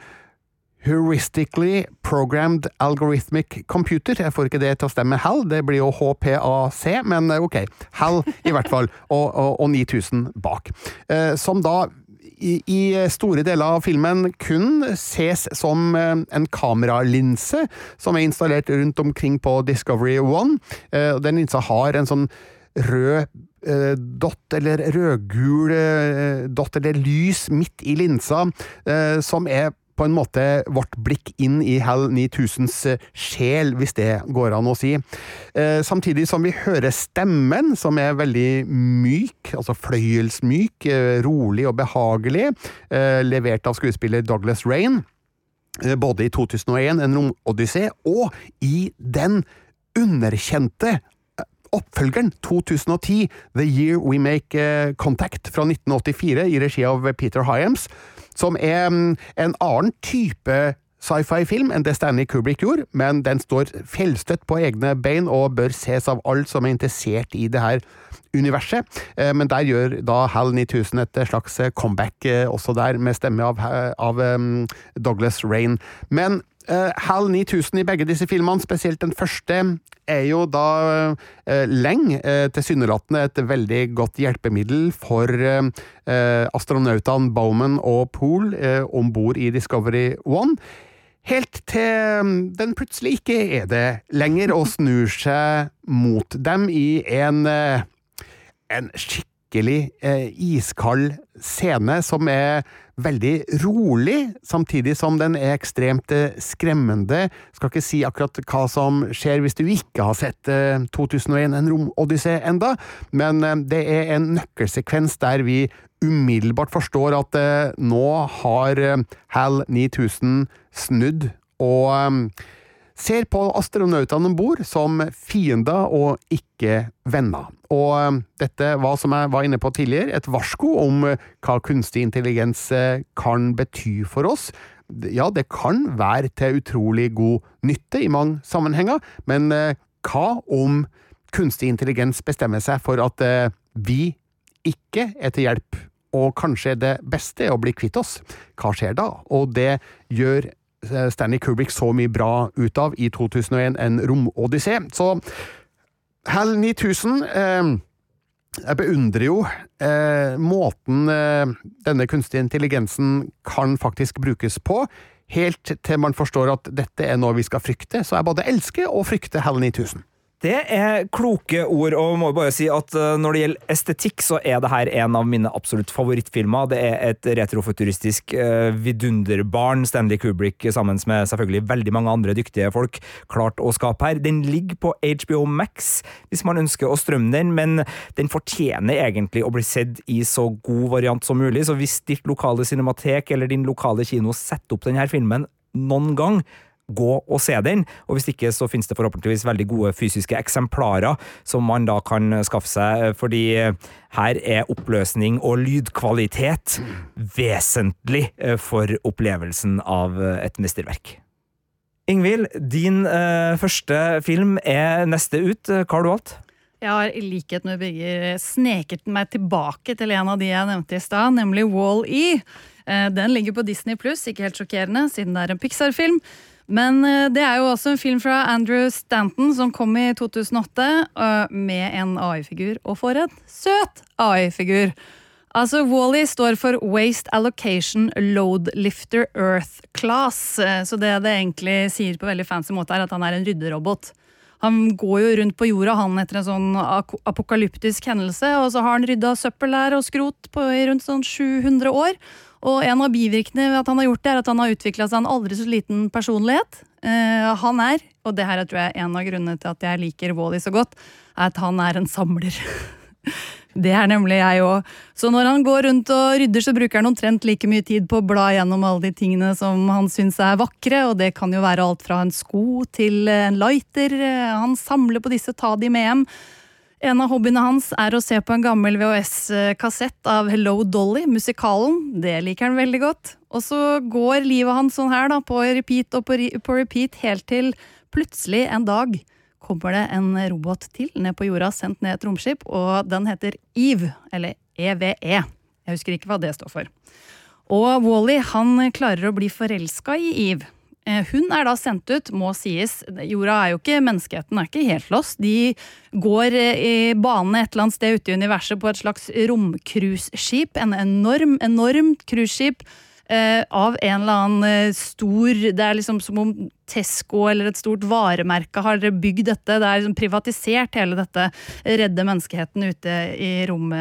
Heuristically Programmed Algorithmic Computer. Jeg får ikke det til å stemme HAL, det blir jo HPAC, men eh, ok. HAL i hvert fall, og, og, og 9000 bak. Eh, som da i, i store deler av filmen kun ses som eh, en kameralinse som er installert rundt omkring på Discovery One. Den linsa har en sånn rød dott, eller rødgul dott, eller lys midt i linsa, som er på en måte vårt blikk inn i Hell 9000s sjel, hvis det går an å si. Eh, samtidig som vi hører stemmen, som er veldig myk, altså fløyelsmyk, eh, rolig og behagelig, eh, levert av skuespiller Douglas Rain både i 2001, En romodyssé, og i den underkjente oppfølgeren 2010, The Year We Make Contact, fra 1984, i regi av Peter Hyams, som er mm, en annen type sci-fi-film enn det Stanley Kubrick gjorde, men den står fjellstøtt på egne bein og bør ses av alle som er interessert i det her universet. Eh, Men der gjør da HAL 9000 et slags comeback eh, også der, med stemme av, av um, Douglas Rain. Men HAL 9000 i begge disse filmene, spesielt den første, er jo da uh, lenge uh, tilsynelatende et veldig godt hjelpemiddel for uh, astronautene Bowman og Poole uh, om bord i Discovery One. Helt til um, den plutselig ikke er det lenger, og snur seg mot dem i en, uh, en skikkelig uh, iskald scene som er veldig rolig, samtidig som den er ekstremt uh, skremmende. Skal ikke si akkurat hva som skjer hvis du ikke har sett uh, 2001 En romodyssé enda, men uh, det er en nøkkelsekvens der vi umiddelbart forstår at nå har HAL 9000 snudd og ser på astronautene om bord som fiender og ikke venner. Og um, dette var, som jeg var inne på tidligere, et varsko om uh, hva kunstig intelligens uh, kan bety for oss. Ja, det kan være til utrolig god nytte i mange sammenhenger, men hva om kunstig intelligens bestemmer seg for at vi ikke er til hjelp, og kanskje det beste er å bli kvitt oss? Hva skjer da? Og det gjør eh, Stanley Kubrick så mye bra ut av i 2001, En romodyssé. Så HAL 9000 eh, jeg beundrer jo eh, måten eh, denne kunstige intelligensen kan faktisk brukes på, helt til man forstår at dette er noe vi skal frykte. Så jeg både elsker og frykter HAL 9000. Det er kloke ord, og må bare si at uh, når det gjelder estetikk, så er det her en av mine absolutt favorittfilmer. Det er et retrofuturistisk uh, vidunderbarn Stanley Kubrick sammen med selvfølgelig veldig mange andre dyktige folk klart å skape her. Den ligger på HBO Max hvis man ønsker å strømme den, men den fortjener egentlig å bli sett i så god variant som mulig, så hvis ditt lokale cinematek eller din lokale kino setter opp denne filmen noen gang, gå og se den, og hvis ikke så finnes det forhåpentligvis veldig gode fysiske eksemplarer som man da kan skaffe seg, fordi her er oppløsning og lydkvalitet vesentlig eh, for opplevelsen av et mesterverk. Ingvild, din eh, første film er neste ut. Hva har du valgt? Jeg har i likhet med Birger sneket meg tilbake til en av de jeg nevnte i stad, nemlig Wall-E. Eh, den ligger på Disney pluss, ikke helt sjokkerende siden det er en Pixar-film. Men eh, det er jo også en film fra Andrew Stanton som kom i 2008 eh, med en AI-figur. Og for en søt AI-figur! Altså, Wally står for Waste Allocation Load Lifter Earth Class. Eh, så det det egentlig sier på veldig fancy måte, er at han er en rydderobot. Han går jo rundt på jorda han etter en sånn apokalyptisk hendelse, og så har han rydda søppel der og skrot på i rundt sånn 700 år. Og en av bivirkningene ved at han har gjort det, er at han har utvikla seg en aldri så liten personlighet. Uh, han er, og det her tror jeg er en av grunnene til at jeg liker Wally så godt, er at han er en samler. det er nemlig jeg òg. Så når han går rundt og rydder, så bruker han omtrent like mye tid på å bla gjennom alle de tingene som han syns er vakre, og det kan jo være alt fra en sko til en lighter. Han samler på disse, ta de med hjem. En av hobbyene hans er å se på en gammel VHS-kassett av Hello Dolly, musikalen. Det liker han veldig godt. Og så går livet hans sånn her, da, på repeat og på, på repeat, helt til plutselig en dag kommer det en robot til ned på jorda, sendt ned et romskip, og den heter Eve, eller EVE. E. Jeg husker ikke hva det står for. Og Wally han klarer å bli forelska i Eve. Eh, hun er da sendt ut, må sies. Jorda er jo ikke Menneskeheten er ikke helt lost. De går eh, i bane et eller annet sted ute i universet på et slags romcruiseskip. En enorm, enormt cruiseskip. Eh, av en eller annen eh, stor Det er liksom som om Tesco eller et stort varemerke har bygd dette. Det er liksom privatisert hele dette. Redde menneskeheten ute i rom,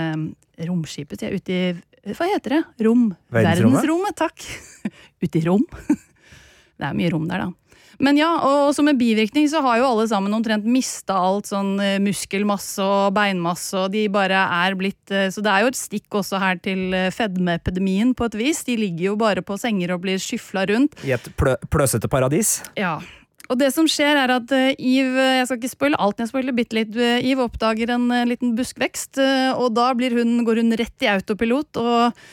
romskipet. Ja, ute i Hva heter det? Rom. Verdensrommet? Verdensrommet, takk. ute i rom. Det er mye rom der, da. Men ja, og som en bivirkning så har jo alle sammen omtrent mista alt sånn eh, muskelmasse og beinmasse, og de bare er blitt eh, Så det er jo et stikk også her til eh, fedmeepidemien på et vis. De ligger jo bare på senger og blir skyfla rundt. I et plø pløsete paradis? Ja. Og det som skjer er at Eve jeg skal ikke spoile alt, jeg spoiler bitte litt, Eve oppdager en liten buskvekst, og da hun, går hun rett i autopilot. og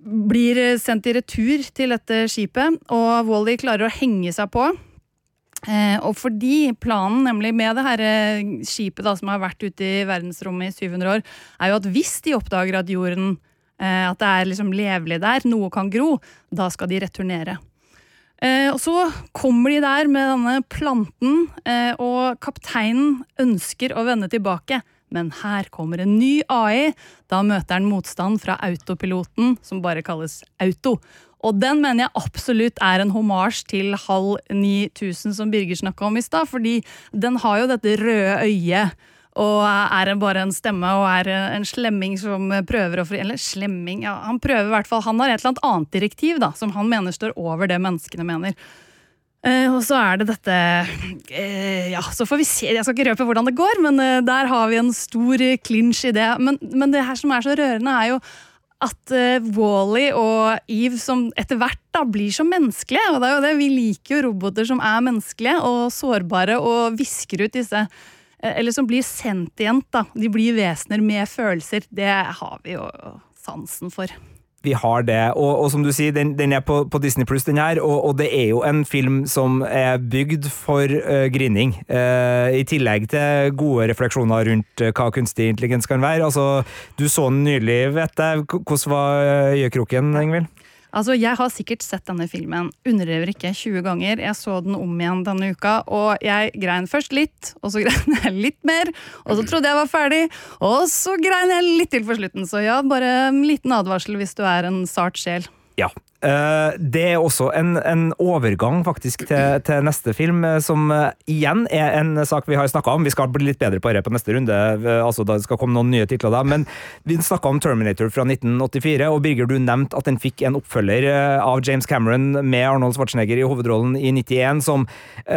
blir sendt i retur til dette skipet, og Wally klarer å henge seg på. Eh, og fordi planen nemlig med det her eh, skipet da, som har vært ute i verdensrommet i 700 år, er jo at hvis de oppdager at jorden eh, at det er liksom levelig der, noe kan gro, da skal de returnere. Og så kommer de der med denne planten, og kapteinen ønsker å vende tilbake. Men her kommer en ny AI. Da møter han motstand fra autopiloten, som bare kalles Auto. Og den mener jeg absolutt er en homasj til halv 9000 som Birger snakka om i stad. Fordi den har jo dette røde øyet og er bare en stemme og er en slemming som prøver å Eller slemming, ja, han prøver i hvert fall. Han har et eller annet annet direktiv da, som han mener står over det menneskene mener. Uh, og så er det dette uh, Ja, så får vi se. Jeg skal ikke røpe hvordan det går, men uh, der har vi en stor clinch i det. Men, men, det her som er så rørende, er jo at Wally og Eve som etter hvert da blir så menneskelige. Og det er jo det, vi liker jo roboter som er menneskelige og sårbare og visker ut disse Eller som blir sentient, da. De blir vesener med følelser. Det har vi jo sansen for. Vi har det, og, og som du sier, den, den er på, på Disney pluss, den her, og, og, det er jo en film som er bygd for uh, grining. Uh, I tillegg til gode refleksjoner rundt uh, hva kunstig intelligens kan være. Altså, du så den nylig, vet jeg. Hvordan var gjøkroken, Ingvild? Altså, Jeg har sikkert sett denne filmen underlever ikke 20 ganger. Jeg så den om igjen denne uka, og jeg grein først litt, og så grein jeg litt mer. Og så trodde jeg var ferdig, og så grein jeg litt til for slutten. Så ja, bare en liten advarsel hvis du er en sart sjel. Ja. Eh, det er også en, en overgang faktisk til, til neste film, eh, som eh, igjen er en sak vi har snakka om. Vi skal bli litt bedre på det på neste runde, altså da skal komme noen nye titler da. Men vi snakka om Terminator fra 1984, og Birger, du nevnte at den fikk en oppfølger av James Cameron med Arnold Schwarzenegger i hovedrollen i 91, som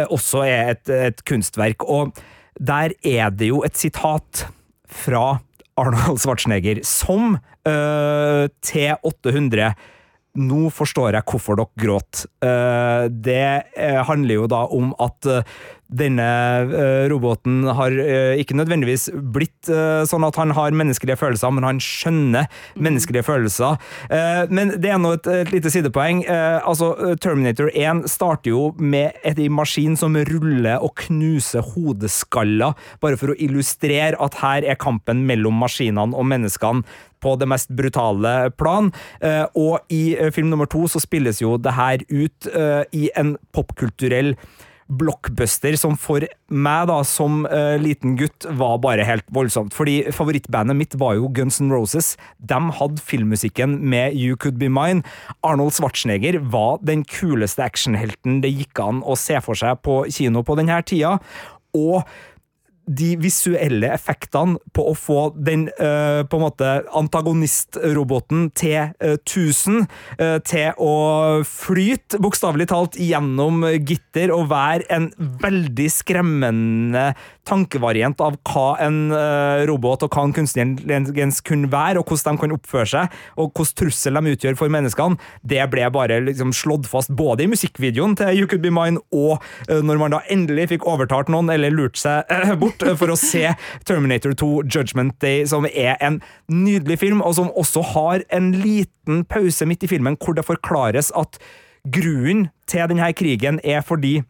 også er et, et kunstverk. Og der er det jo et sitat fra Arnold Schwarzenegger som eh, T800 nå forstår jeg hvorfor dere gråt. Eh, det eh, handler jo da om at eh, denne roboten har ikke nødvendigvis blitt sånn at han har menneskelige følelser, men han skjønner menneskelige følelser. Men det er nå et, et lite sidepoeng. Altså, Terminator 1 starter jo med en maskin som ruller og knuser hodeskaller, bare for å illustrere at her er kampen mellom maskinene og menneskene på det mest brutale plan. Eh, og i eh, film nummer to så spilles jo det her ut eh, i en popkulturell blockbuster som for meg, da, som uh, liten gutt, var bare helt voldsomt. Fordi favorittbandet mitt var jo Guns N' Roses. De hadde filmmusikken med You Could Be Mine. Arnold Schwarzenegger var den kuleste actionhelten det gikk an å se for seg på kino på denne tida. Og de visuelle effektene på å få den uh, på en måte antagonistroboten T1000 uh, til å flyte, bokstavelig talt, gjennom gitter og være en veldig skremmende tankevariant av hva en eh, robot og hva en kunstig intelligens kunne være, og hvordan de kan oppføre seg, og hvilken trussel de utgjør for menneskene, det ble bare liksom slått fast både i musikkvideoen til You Could Be Mine, og eh, når man da endelig fikk overtalt noen, eller lurt seg eh, bort eh, for å se Terminator 2 Judgment Day, som er en nydelig film, og som også har en liten pause midt i filmen hvor det forklares at grunnen til denne krigen er fordi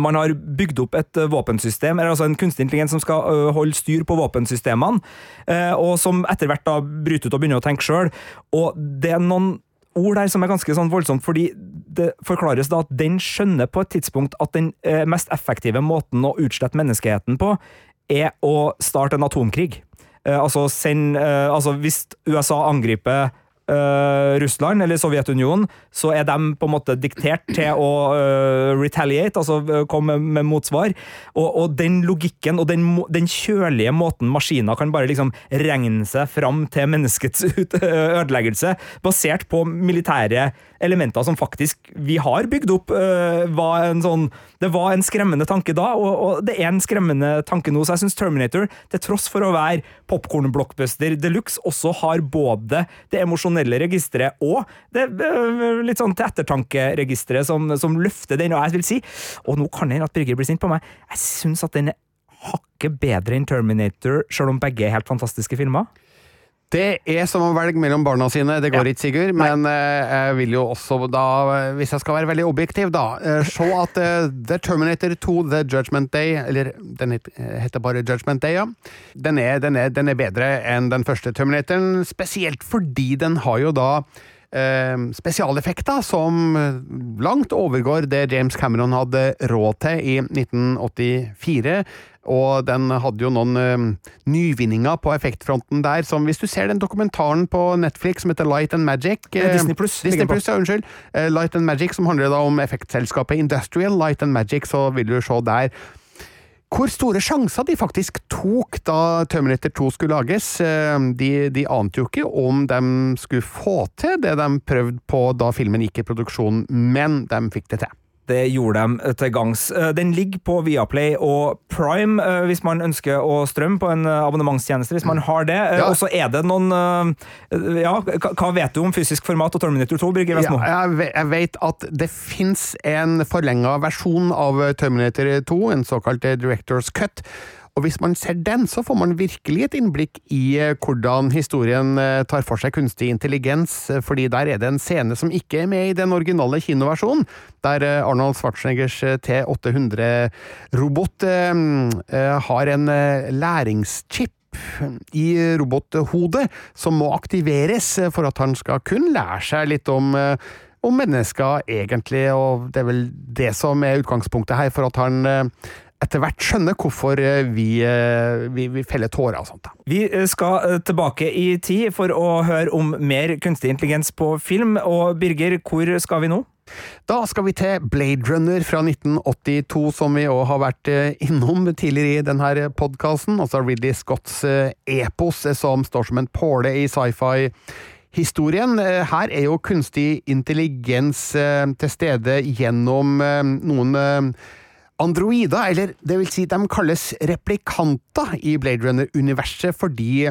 man har bygd opp et eh, våpensystem, eller altså en kunstig intelligens som skal holde styr på våpensystemene, eh, og som etter hvert da bryter ut og begynner å tenke sjøl. Og det er noen ord der som er ganske sånn voldsomt, fordi det forklares da at den skjønner på et tidspunkt at den eh, mest effektive måten å utslette menneskeheten på, er å starte en atomkrig. Eh, altså, send, eh, altså hvis USA angriper eh, Russland eller Sovjetunionen, så er de på en måte diktert til å uh, retaliate, altså eh, komme med motsvar. Og, og den logikken og den, den kjølige måten maskiner kan bare liksom regne seg fram til menneskets ødeleggelse, basert på militære elementer som faktisk vi har bygd opp, uh, var en sånn Det var en skremmende tanke da, og, og det er en skremmende tanke nå. Så jeg syns Terminator, til tross for å være popkorn-blockbuster de luxe, også har både det emosjonelle registeret og det litt sånn til ettertankeregisteret som, som løfter den. Og jeg vil si, og nå kan hende at Birger blir sint på meg, jeg syns at den er hakket bedre enn Terminator, selv om begge er helt fantastiske filmer. Det er som å velge mellom barna sine, det går Ja. ikke, Sigurd. Men eh, jeg vil jo også da, eh, hvis jeg skal være veldig objektiv, da, eh, se at eh, The Terminator 2, The Judgment Day, eller den eh, heter bare Judgment Day, ja, den er, den er, den er bedre enn den første Terminatoren, spesielt fordi den har jo da eh, spesialeffekter som langt overgår det James Cameron hadde råd til i 1984. Og den hadde jo noen uh, nyvinninger på effektfronten der, som hvis du ser den dokumentaren på Netflix som heter Light and Magic Eh, eh, Disney Plus Disney. Plus, ja, unnskyld. Eh, Light and Magic, som handler da om effektselskapet Industrial Light and Magic, så vil du se der hvor store sjanser de faktisk tok da Terminator 2 skulle lages. Eh, De, de ante jo ikke om de skulle få til det de prøvde på da filmen gikk i produksjon, men de fikk det til. Det gjorde de til gangs. Eh, Den ligger på Viaplay og Prime eh, hvis man ønsker å strømme på en eh, abonnementstjeneste. hvis man har det. Ja. Og så er det noen Ja, hva vet du om fysisk format og Terminator 2, Birger Vestmo? jeg, jeg vet at det fins en forlenga versjon av Terminator 2, en såkalt Directors Cut. Og hvis man ser den, så får man virkelig et innblikk i eh, hvordan historien eh, tar for seg kunstig intelligens, eh, fordi der er det en scene som ikke er med i den originale kinoversjonen, der Arnold Schwarzeneggers eh, T800-robot har en læringschip i robothodet som må aktiveres for at han skal kun lære seg litt om om mennesker egentlig, og det er vel det som er utgangspunktet her for at han etter hvert skjønne hvorfor eh, vi, eh, vi, vi feller tårer og sånt. da. Vi eh, skal tilbake i tid for å høre om mer kunstig intelligens på film. Og Birger, hvor skal vi nå? Da skal vi til Blade Runner fra 1982, som vi òg har vært innom tidligere i denne podkasten. Altså Ridley Scotts epos som står som en påle i sci-fi. Historien her er jo kunstig intelligens til stede gjennom noen androider, eller det vil si de kalles replikanter i Blade Runner-universet fordi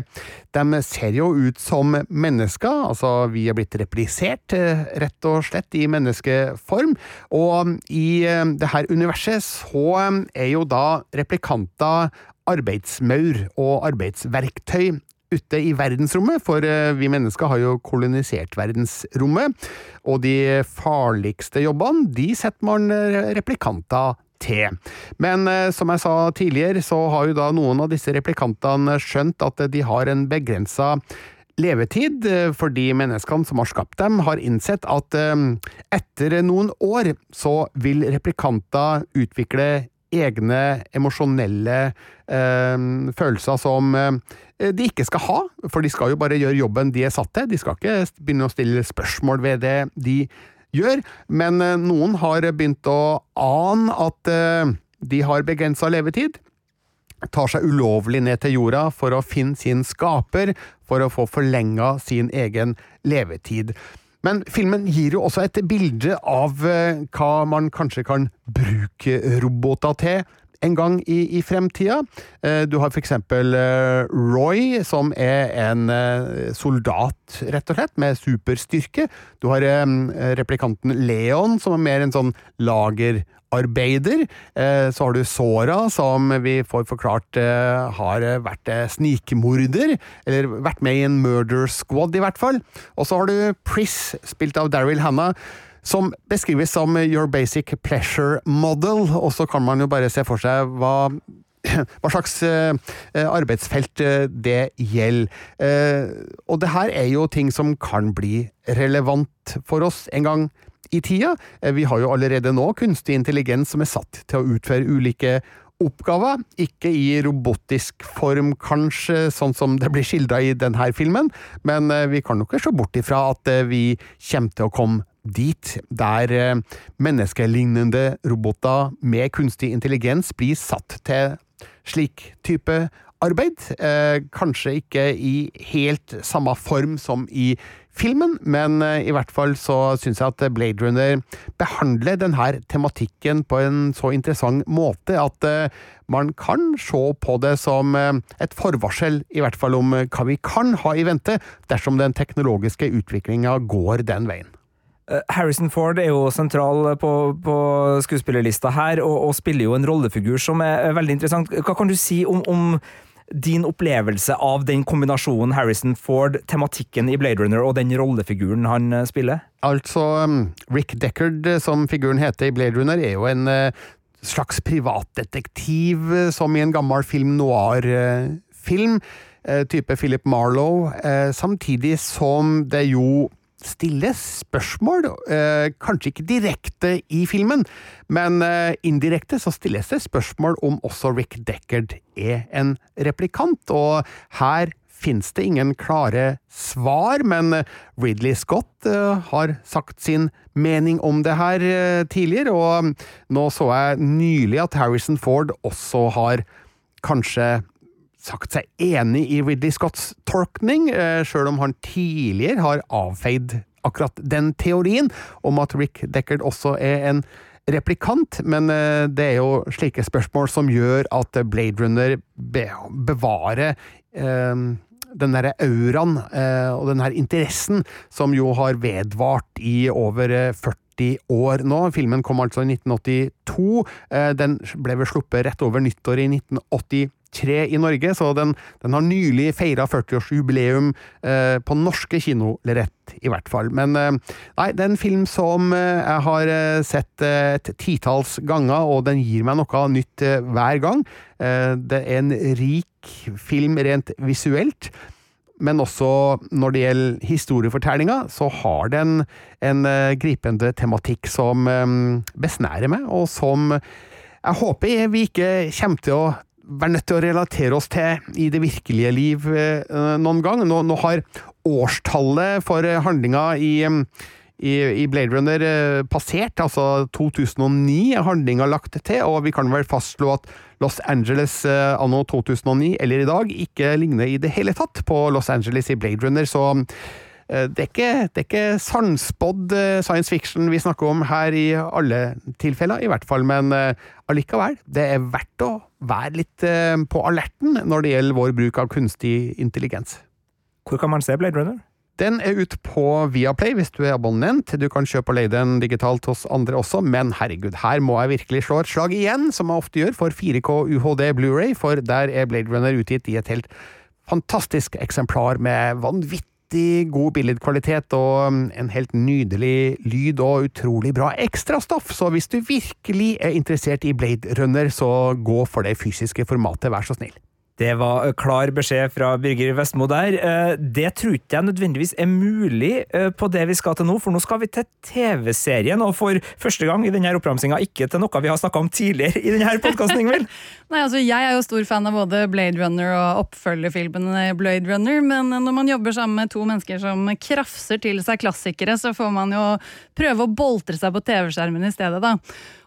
de ser jo ut som mennesker, altså vi er blitt replisert eh, rett og slett i menneskeform, og i eh, det her universet så eh, er jo da replikanter arbeidsmaur og arbeidsverktøy ute i verdensrommet, for eh, vi mennesker har jo kolonisert verdensrommet, og de farligste jobbene, de setter man eh, replikanter til. Men eh, som jeg sa tidligere, så har jo da noen av disse replikantene skjønt at de har en begrensa levetid, eh, fordi menneskene som har skapt dem, har innsett at eh, etter noen år så vil replikanter utvikle egne emosjonelle eh, følelser som eh, de ikke skal ha, for de skal jo bare gjøre jobben de er satt til, de skal ikke begynne å stille spørsmål ved det de gjør, men eh, noen har begynt å ane at eh, de har begrensa levetid, tar seg ulovlig ned til jorda for å finne sin skaper, for å få forlenga sin egen levetid. Men filmen gir jo også et bilde av eh, hva man kanskje kan bruke roboter til en gang i, i fremtida. Eh, Du har eksempel eh, Roy, som er en eh, soldat, rett og slett, med superstyrke. Du har replikanten Leon, som er mer en sånn lagerarbeider. arbeider. Så har du Sora, som vi får forklart har vært snikmorder, eller vært med i en murder squad, i hvert fall. Og så har du Pris, spilt av Daryl Hannah som beskrives som your basic pleasure model, og så kan man jo bare se for seg hva hva slags eh, arbeidsfelt eh, det gjelder. Eh, og det her er jo ting som kan bli relevant for oss en gang i tida. Eh, vi har jo allerede nå kunstig intelligens som er satt til å utføre ulike oppgaver, ikke i robotisk form, kanskje, sånn som det blir skildra i denne filmen, men eh, vi kan nok ikke se bort ifra at eh, vi kommer til å komme dit, der eh, menneskelignende roboter med kunstig intelligens blir satt til slik type arbeid. Eh, kanskje ikke i helt samme form som i filmen, men eh, i hvert fall så syns jeg at Blade Runner behandler denne tematikken på en så interessant måte at man kan se på det som et forvarsel, i hvert fall om hva vi kan ha i vente dersom den teknologiske utviklinga går den veien. Eh, Harrison Ford er jo sentral på, på skuespillerlista her, og, og spiller jo en rollefigur som er, veldig interessant. Hva kan du si om, om din opplevelse av den kombinasjonen Harrison Ford, tematikken i Blade Runner og den rollefiguren han eh, spiller? Altså, um, Rick Deckard, eh, som figuren heter i Blade Runner, er jo en slags privatdetektiv, som i en gammel film noir-film, type Philip Marlowe, samtidig som det jo stilles spørsmål, eh, kanskje ikke direkte i filmen, men eh, indirekte så stilles det spørsmål om også Rick Deckard er en replikant, og her finnes det ingen klare svar, men Ridley Scott eh, har sagt sin mening om det her tidligere, og nå så jeg nylig at Harrison Ford også har kanskje sagt seg enig i Ridley Scotts tolkning, eh, sjøl om han tidligere har avfeid akkurat den teorien om at Rick Deckard også er en replikant, men eh, det er jo slike spørsmål som gjør at Blade Runner bevarer eh, den derre auraen og den her interessen som jo har vedvart i over eh, 40 år nå. Filmen kom altså i 1982. Eh, den ble vel sluppet rett over nyttår i 1983 i Norge, så den, den har nylig feira 40-årsjubileum eh, på norske kinolerret, i hvert fall. Men eh, nei, det er en film som eh, jeg har eh, sett eh, et titalls ganger, og den gir meg noe nytt eh, hver gang. Det er en rik film rent visuelt. Men også når det gjelder historiefortellinga, så har den en gripende tematikk som besnærer meg, og som jeg håper vi ikke kommer til å være nødt til å relatere oss til i det virkelige liv eh, noen gang. Nå, nå har årstallet for handlinga i i, i Blade Runner eh, passert, altså 2009 er handlinga lagt til, og vi kan vel fastslå at Los Angeles eh, anno 2009, eller i dag, ikke ligner i det hele tatt på Los Angeles i Blade Runner, så eh, det er ikke, det er ikke sannspådd eh, science fiction vi snakker om her i alle tilfeller, i hvert fall, men eh, allikevel, det er verdt å være litt eh, på alerten når det gjelder vår bruk av kunstig intelligens. Hvor kan man se Blade Runner? Den er ute på Viaplay hvis du er abonnent. Du kan kjøpe og leie den digitalt hos andre også, men herregud, her må jeg virkelig slå et slag igjen, som jeg ofte gjør, for 4K UHD Blu-ray, for der er Blade Runner utgitt i et helt fantastisk eksemplar med vanvittig god billedkvalitet og um, en helt nydelig lyd og utrolig bra ekstrastoff, så hvis du virkelig er interessert i Blade Runner, så gå for det fysiske formatet, vær så snill. Det var eh, klar beskjed fra Birger Vestmo der. Eh, det tror jeg nødvendigvis er mulig eh, på det vi skal til nå, for nå skal vi til TV-serien, og for første gang i denne oppramsinga ikke til noe vi har snakka om tidligere i denne podkasten, Ingvild. Nei, altså Jeg er jo stor fan av både Blade Runner og oppfølgerfilmene Blade Runner, men når man jobber sammen med to mennesker som krafser til seg klassikere, så får man jo prøve å boltre seg på TV-skjermen i stedet, da.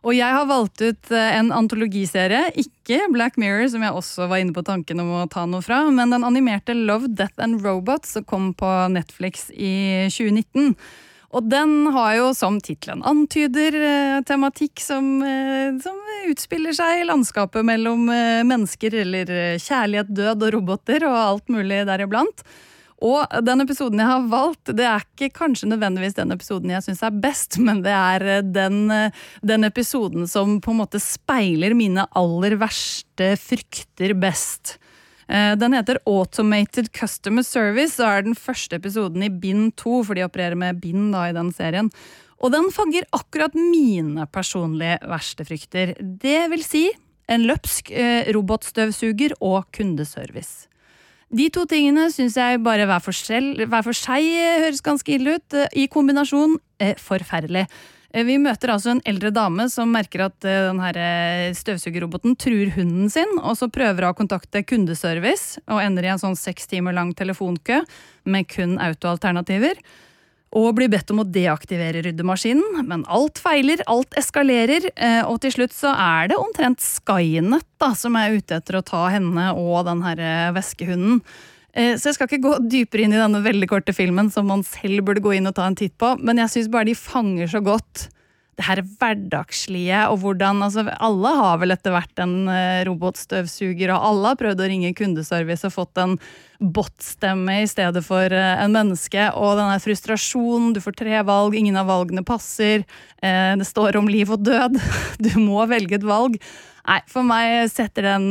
Og jeg har valgt ut en antologiserie, ikke Black Mirror, som jeg også var inne på tanken om å ta noe fra, men den animerte Love, Death and Robots som kom på Netflix i 2019. Og den har jo, som tittelen antyder, tematikk som, som, utspiller seg i landskapet mellom mennesker, eller kjærlighet, død og roboter, og alt mulig deriblant. Og den episoden jeg har valgt, det er ikke kanskje nødvendigvis den episoden jeg syns er best, men det er den, den, episoden som på en måte speiler mine aller verste frykter best. Den heter Automated Customer Service og er den første episoden i bind to, for de opererer med bind da i den serien. Og den fanger akkurat mine personlige verste frykter. Det vil si en løpsk robotstøvsuger og kundeservice. De to tingene syns jeg bare hver for, selv, hver for, seg høres ganske ille ut. I kombinasjon eh, forferdelig. Vi møter altså en eldre dame som merker at den støvsugerroboten truer hunden sin, og så prøver å kontakte kundeservice, og ender i en sånn seks timer lang telefonkø med kun autoalternativer og blir bedt om å deaktivere ryddemaskinen, men alt feiler, alt eskalerer, og til slutt så er det omtrent Skynet som er ute etter å ta henne og den herre væskehunden. Så jeg skal ikke gå dypere inn i denne veldig korte filmen, som man selv burde gå inn og ta en titt på, men jeg syns bare de fanger så godt det her hverdagslige, og hvordan altså, Alle har vel etter hvert en robotstøvsuger, og alle har prøvd å ringe kundeservice og fått en bot-stemme i stedet for en menneske. Og den her frustrasjonen, du får tre valg, ingen av valgene passer. Det står om liv og død. Du må velge et valg. Nei, for meg setter den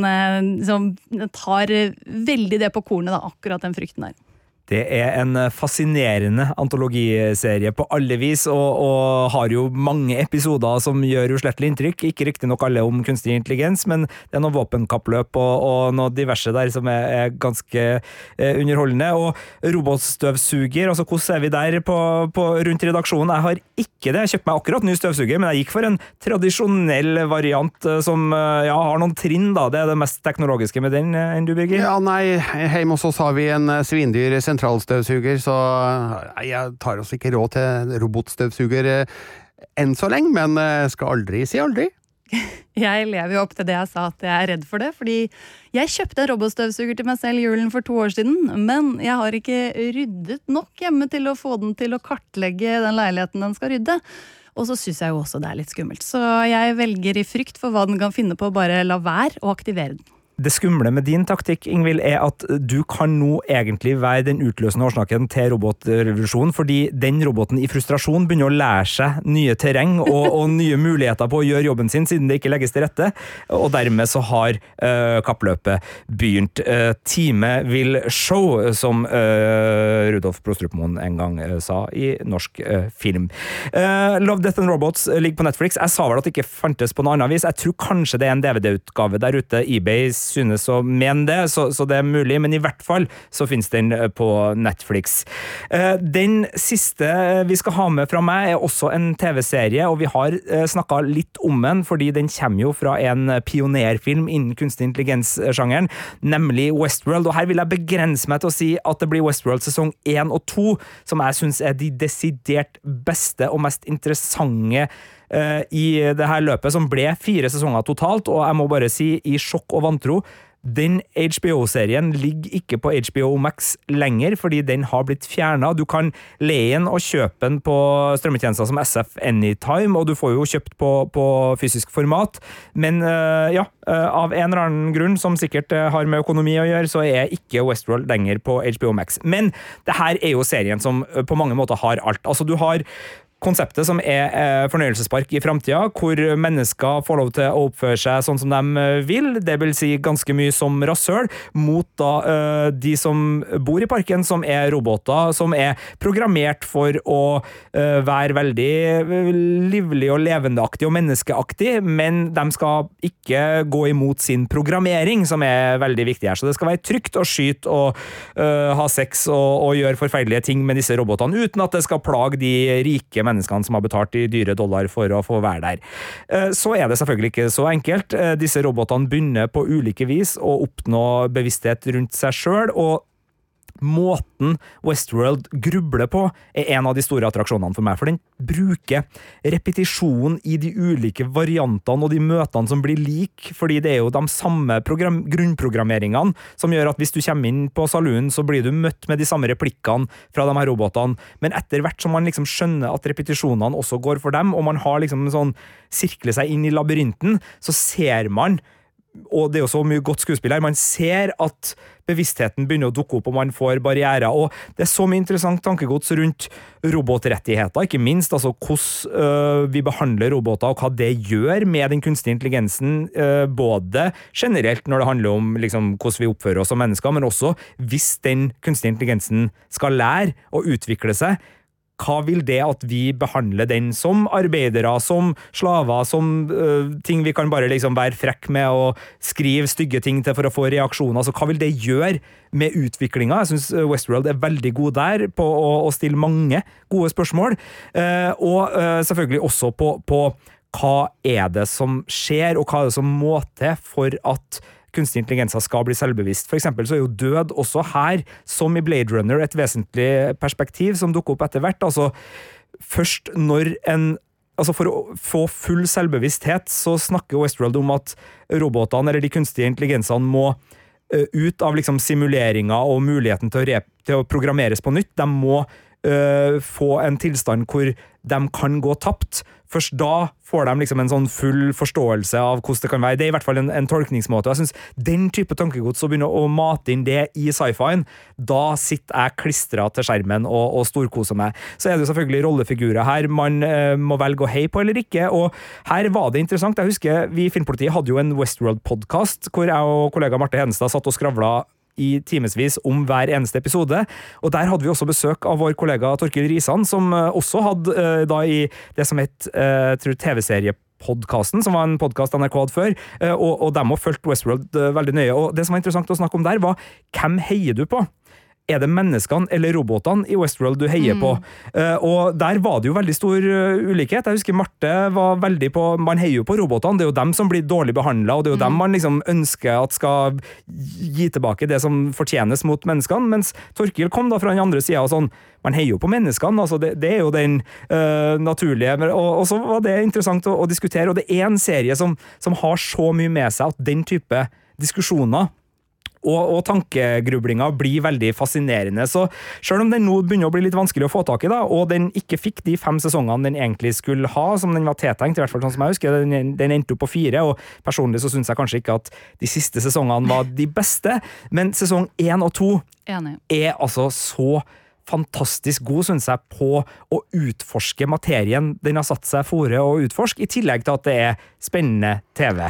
liksom, tar veldig det på kornet, da, akkurat den frykten der. Det er en fascinerende antologiserie på alle vis, og, og har jo mange episoder som gjør uslettelig inntrykk. Ikke riktignok alle om kunstig intelligens, men det er noe våpenkappløp og, og noe diverse der som er, er ganske eh, underholdende. Og robotstøvsuger, altså hvordan er vi der på, på, rundt redaksjonen? Jeg har ikke det. Jeg kjøpte meg akkurat ny støvsuger, men jeg gikk for en tradisjonell variant som ja, har noen trinn, da. Det er det mest teknologiske med den enn du, Birger? Ja, nei, hjemme hos oss har vi en svindyr sentralstøvsuger, så jeg tar også ikke råd til robotstøvsuger enn så lenge, men skal aldri si aldri. Jeg lever jo opp til det jeg sa at jeg er redd for det, fordi jeg kjøpte en robotstøvsuger til meg selv julen for to år siden, men jeg har ikke ryddet nok hjemme til å få den til å kartlegge den leiligheten den skal rydde. Og så syns jeg jo også det er litt skummelt, så jeg velger i frykt for hva den kan finne på, bare la være å aktivere den. Det skumle med din taktikk Ingvild, er at du kan nå egentlig være den utløsende årsaken til robotrevolusjonen, fordi den roboten i frustrasjon begynner å lære seg nye terreng og, og, nye muligheter på å gjøre jobben sin, siden det ikke legges til rette. Og dermed så har uh, kappløpet begynt. Uh, time will show, som uh, Rudolf Prostrupmoen en gang sa i norsk film. Love, Death and Robots ligger på Netflix. Jeg sa vel at det ikke fantes på noe annet vis. Jeg tror kanskje det er en DVD-utgave der ute. eBay synes å mene det, så, så det er mulig, men i hvert fall så finnes den eh, på Netflix. Eh, Den siste vi skal ha med fra meg, er også en TV-serie, og vi har snakka litt om den, fordi den kommer jo fra en pionerfilm innen kunstig intelligens-sjangeren, nemlig Westworld. Og her vil jeg begrense meg til å si at det blir Westworld sesong én og to, som jeg syns er de desidert beste og mest interessante eh, i det her løpet, som ble fire sesonger totalt, og jeg må bare si, i sjokk og vantro den HBO-serien ligger ikke på HBO Max lenger, fordi den har blitt fjerna. Du kan leie den og kjøpe den på strømmetjenester som SF Anytime, og du får jo kjøpt på, på fysisk format. Men uh, ja, uh, av en eller annen grunn, som sikkert uh, har med økonomi å gjøre, så er ikke Westworld lenger på HBO Max. Men det her er jo serien som på mange måter har alt. Altså, du har konseptet som er eh, fornøyelsespark i framtida, hvor mennesker får lov til å oppføre seg sånn som de eh, vil, det vil si ganske mye som rasshøl, mot da uh, de som bor i parken, som er roboter, som er programmert for å være veldig livlig og levendeaktig og menneskeaktig, men de skal ikke gå imot sin programmering, som er veldig viktig her. Så det skal være trygt å skyte og ha sex og, og gjøre forferdelige ting med disse robotene, uten at det skal plage de rike menneskene menneskene som har betalt i dyre dollar for å få være der. Eh, så er det selvfølgelig ikke så enkelt. Eh, disse robotene begynner på ulike vis å oppnå bevissthet rundt seg sjøl, og måten Westworld grubler på, er en av de store attraksjonene for meg. For den bruker repetisjon i de ulike variantene og de møtene som blir like, fordi det er jo de samme grunnprogrammeringene som gjør at hvis du kommer inn på saloonen, så blir du møtt med de samme replikkene fra de her robotene. Men etter hvert som man liksom skjønner at repetisjonene også går for dem, og man har liksom sånn sirkler seg inn i labyrinten, så ser man og det er jo så mye godt skuespill her. Man ser at bevisstheten begynner å dukke opp, og man får barrierer. Og det er så mye interessant tankegods rundt robotrettigheter, ikke minst. Altså hvordan øh, vi behandler roboter, og hva det gjør med den kunstige intelligensen. Øh, både generelt når det handler om liksom, hvordan vi oppfører oss som mennesker, men også hvis den kunstige intelligensen skal lære å utvikle seg hva vil det at vi behandler den som arbeidere, som slaver, som uh, ting vi kan bare liksom være frekke med og skrive stygge ting til for å få reaksjoner? Altså, hva vil det gjøre med utviklinga? Jeg syns Westworld er veldig god der på å, å stille mange gode spørsmål, uh, og uh, selvfølgelig også på, på hva er det som skjer, og hva er det som må til for at kunstig intelligenser skal bli selvbevisst. For eksempel så er jo død også her, som i Blade Runner, et vesentlig perspektiv som dukker opp etter hvert. Altså, først når en Altså For å få full selvbevissthet så snakker Westworld om at robotene, eller de kunstige intelligensene, må uh, ut av liksom simuleringer og muligheten til å, til å programmeres på nytt. De må uh, få en tilstand hvor de kan gå tapt. Først da får de liksom en sånn full forståelse av hvordan det kan være. Det er i hvert fall en, en tolkningsmåte. og jeg synes Den type tankegods, å begynne å mate inn det i sci-fien, da sitter jeg klistra til skjermen og, og storkoser meg. Så er det jo selvfølgelig rollefigurer her man eh, må velge å heie på eller ikke. og Her var det interessant. Jeg husker Vi i Filmpolitiet hadde jo en Westworld-podkast hvor jeg og kollega Marte Henestad satt og skravla i timevis om hver eneste episode. Og Der hadde vi også besøk av vår kollega Torkil Risan, som eh, også hadde uh, da i det som het uh, TV-seriepodkasten, som var en podkast NRK hadde før, og, og dem har fulgt Westworld veldig nøye. Og Det som var interessant å snakke om der, var hvem heier du på? Er det menneskene eller robotene i Westworld du heier mm. på? Uh, og der var det jo veldig stor uh, ulikhet. Jeg husker Marte var veldig på Man heier jo på robotene, det er jo dem som blir dårlig behandla, og det er jo mm. dem man liksom ønsker at skal gi tilbake det som fortjenes mot menneskene, mens Torkil kom da fra den andre sida og sånn man heier jo på menneskene, altså det, det er jo den uh, naturlige. Og, og, så var det interessant å, å, diskutere, og det er en serie som, som har så mye med seg at den type diskusjoner og, og tankegrublinga blir veldig fascinerende. Så selv om den nå begynner å bli litt vanskelig å få tak i, da, og den ikke fikk de fem sesongene den egentlig skulle ha, som den var tiltenkt, i hvert fall sånn som jeg husker, den, den endte opp på fire, og personlig så syns jeg kanskje ikke at de siste sesongene var de beste, men sesong én og to er altså så fantastisk god, syns jeg, på å utforske materien den har satt seg fore å utforske, i tillegg til at det er spennende TV.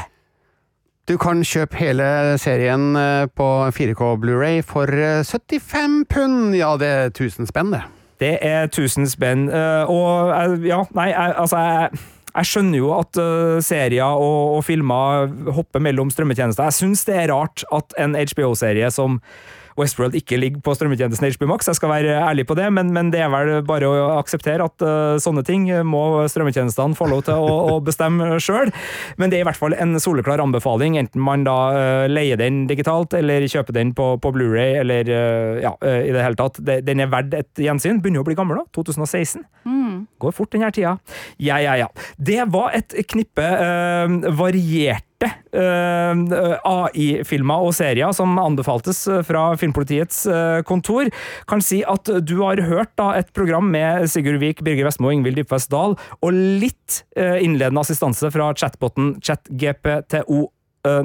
Du kan kjøpe hele serien eh, på 4K Blu-ray for 75 eh, pund! Ja, det er 1000 spenn, det. Det er 1000 spenn, eh, og ja, nei, altså jeg Jeg skjønner jo at uh, serier og, og, filmer hopper mellom strømmetjenester. Jeg syns det er rart at en HBO-serie som Westworld ikke ligger på strømmetjenesten HBO Max, jeg skal være ærlig på det, men, men det er vel bare å akseptere at uh, sånne ting må strømmetjenestene få lov til å, å bestemme sjøl. Men det er i hvert fall en soleklar anbefaling, enten man da uh, leier den digitalt eller kjøper den på, på Blu-ray eller uh, ja, i det hele tatt. Den er verdt et gjensyn. Begynner å bli gammel, da. 2016. Mm. Går fort denne tida. Ja, ja, ja. Det var et knippe varierte uh, AI-filmer og serier som anbefaltes eh, fra Filmpolitiets uh, kontor. Kan si at du har hørt da, et program med Sigurd Vik, Birger Vestmo Ingvild Dybfest Dahl, og litt uh, innledende assistanse fra chatboten ChatGPTO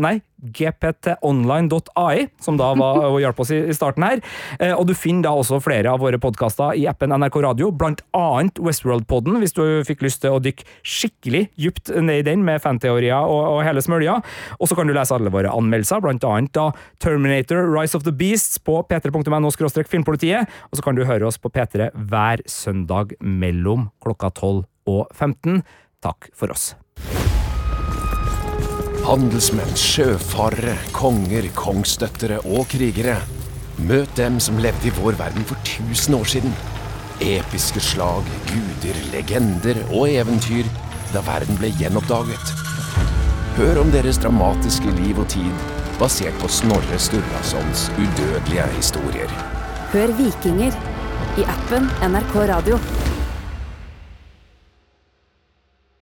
nei, gptonline.ai, som da var å hjelpe oss i, i starten her. Uh, og du finner da også flere av våre podkaster i appen NRK Radio, blant annet Westworld-podden, hvis du fikk lyst til å dykke skikkelig dypt ned i den med fanteorier og, og hele smølja. Og så kan du lese alle våre anmeldelser, blant annet da Terminator, Rise of the Beasts på p3.no filmpolitiet, og så kan du høre oss på P3 hver søndag mellom klokka 12 og 15. Takk for oss. Handelsmenn, sjøfarere, konger, kongsdøttere og krigere. Møt dem som levde i vår verden for 1000 år siden. Episke slag, guder, legender og eventyr da verden ble gjenoppdaget. Hør om deres dramatiske liv og tid, basert på Snorre Sturlasons udødelige historier. Hør Vikinger i appen NRK Radio.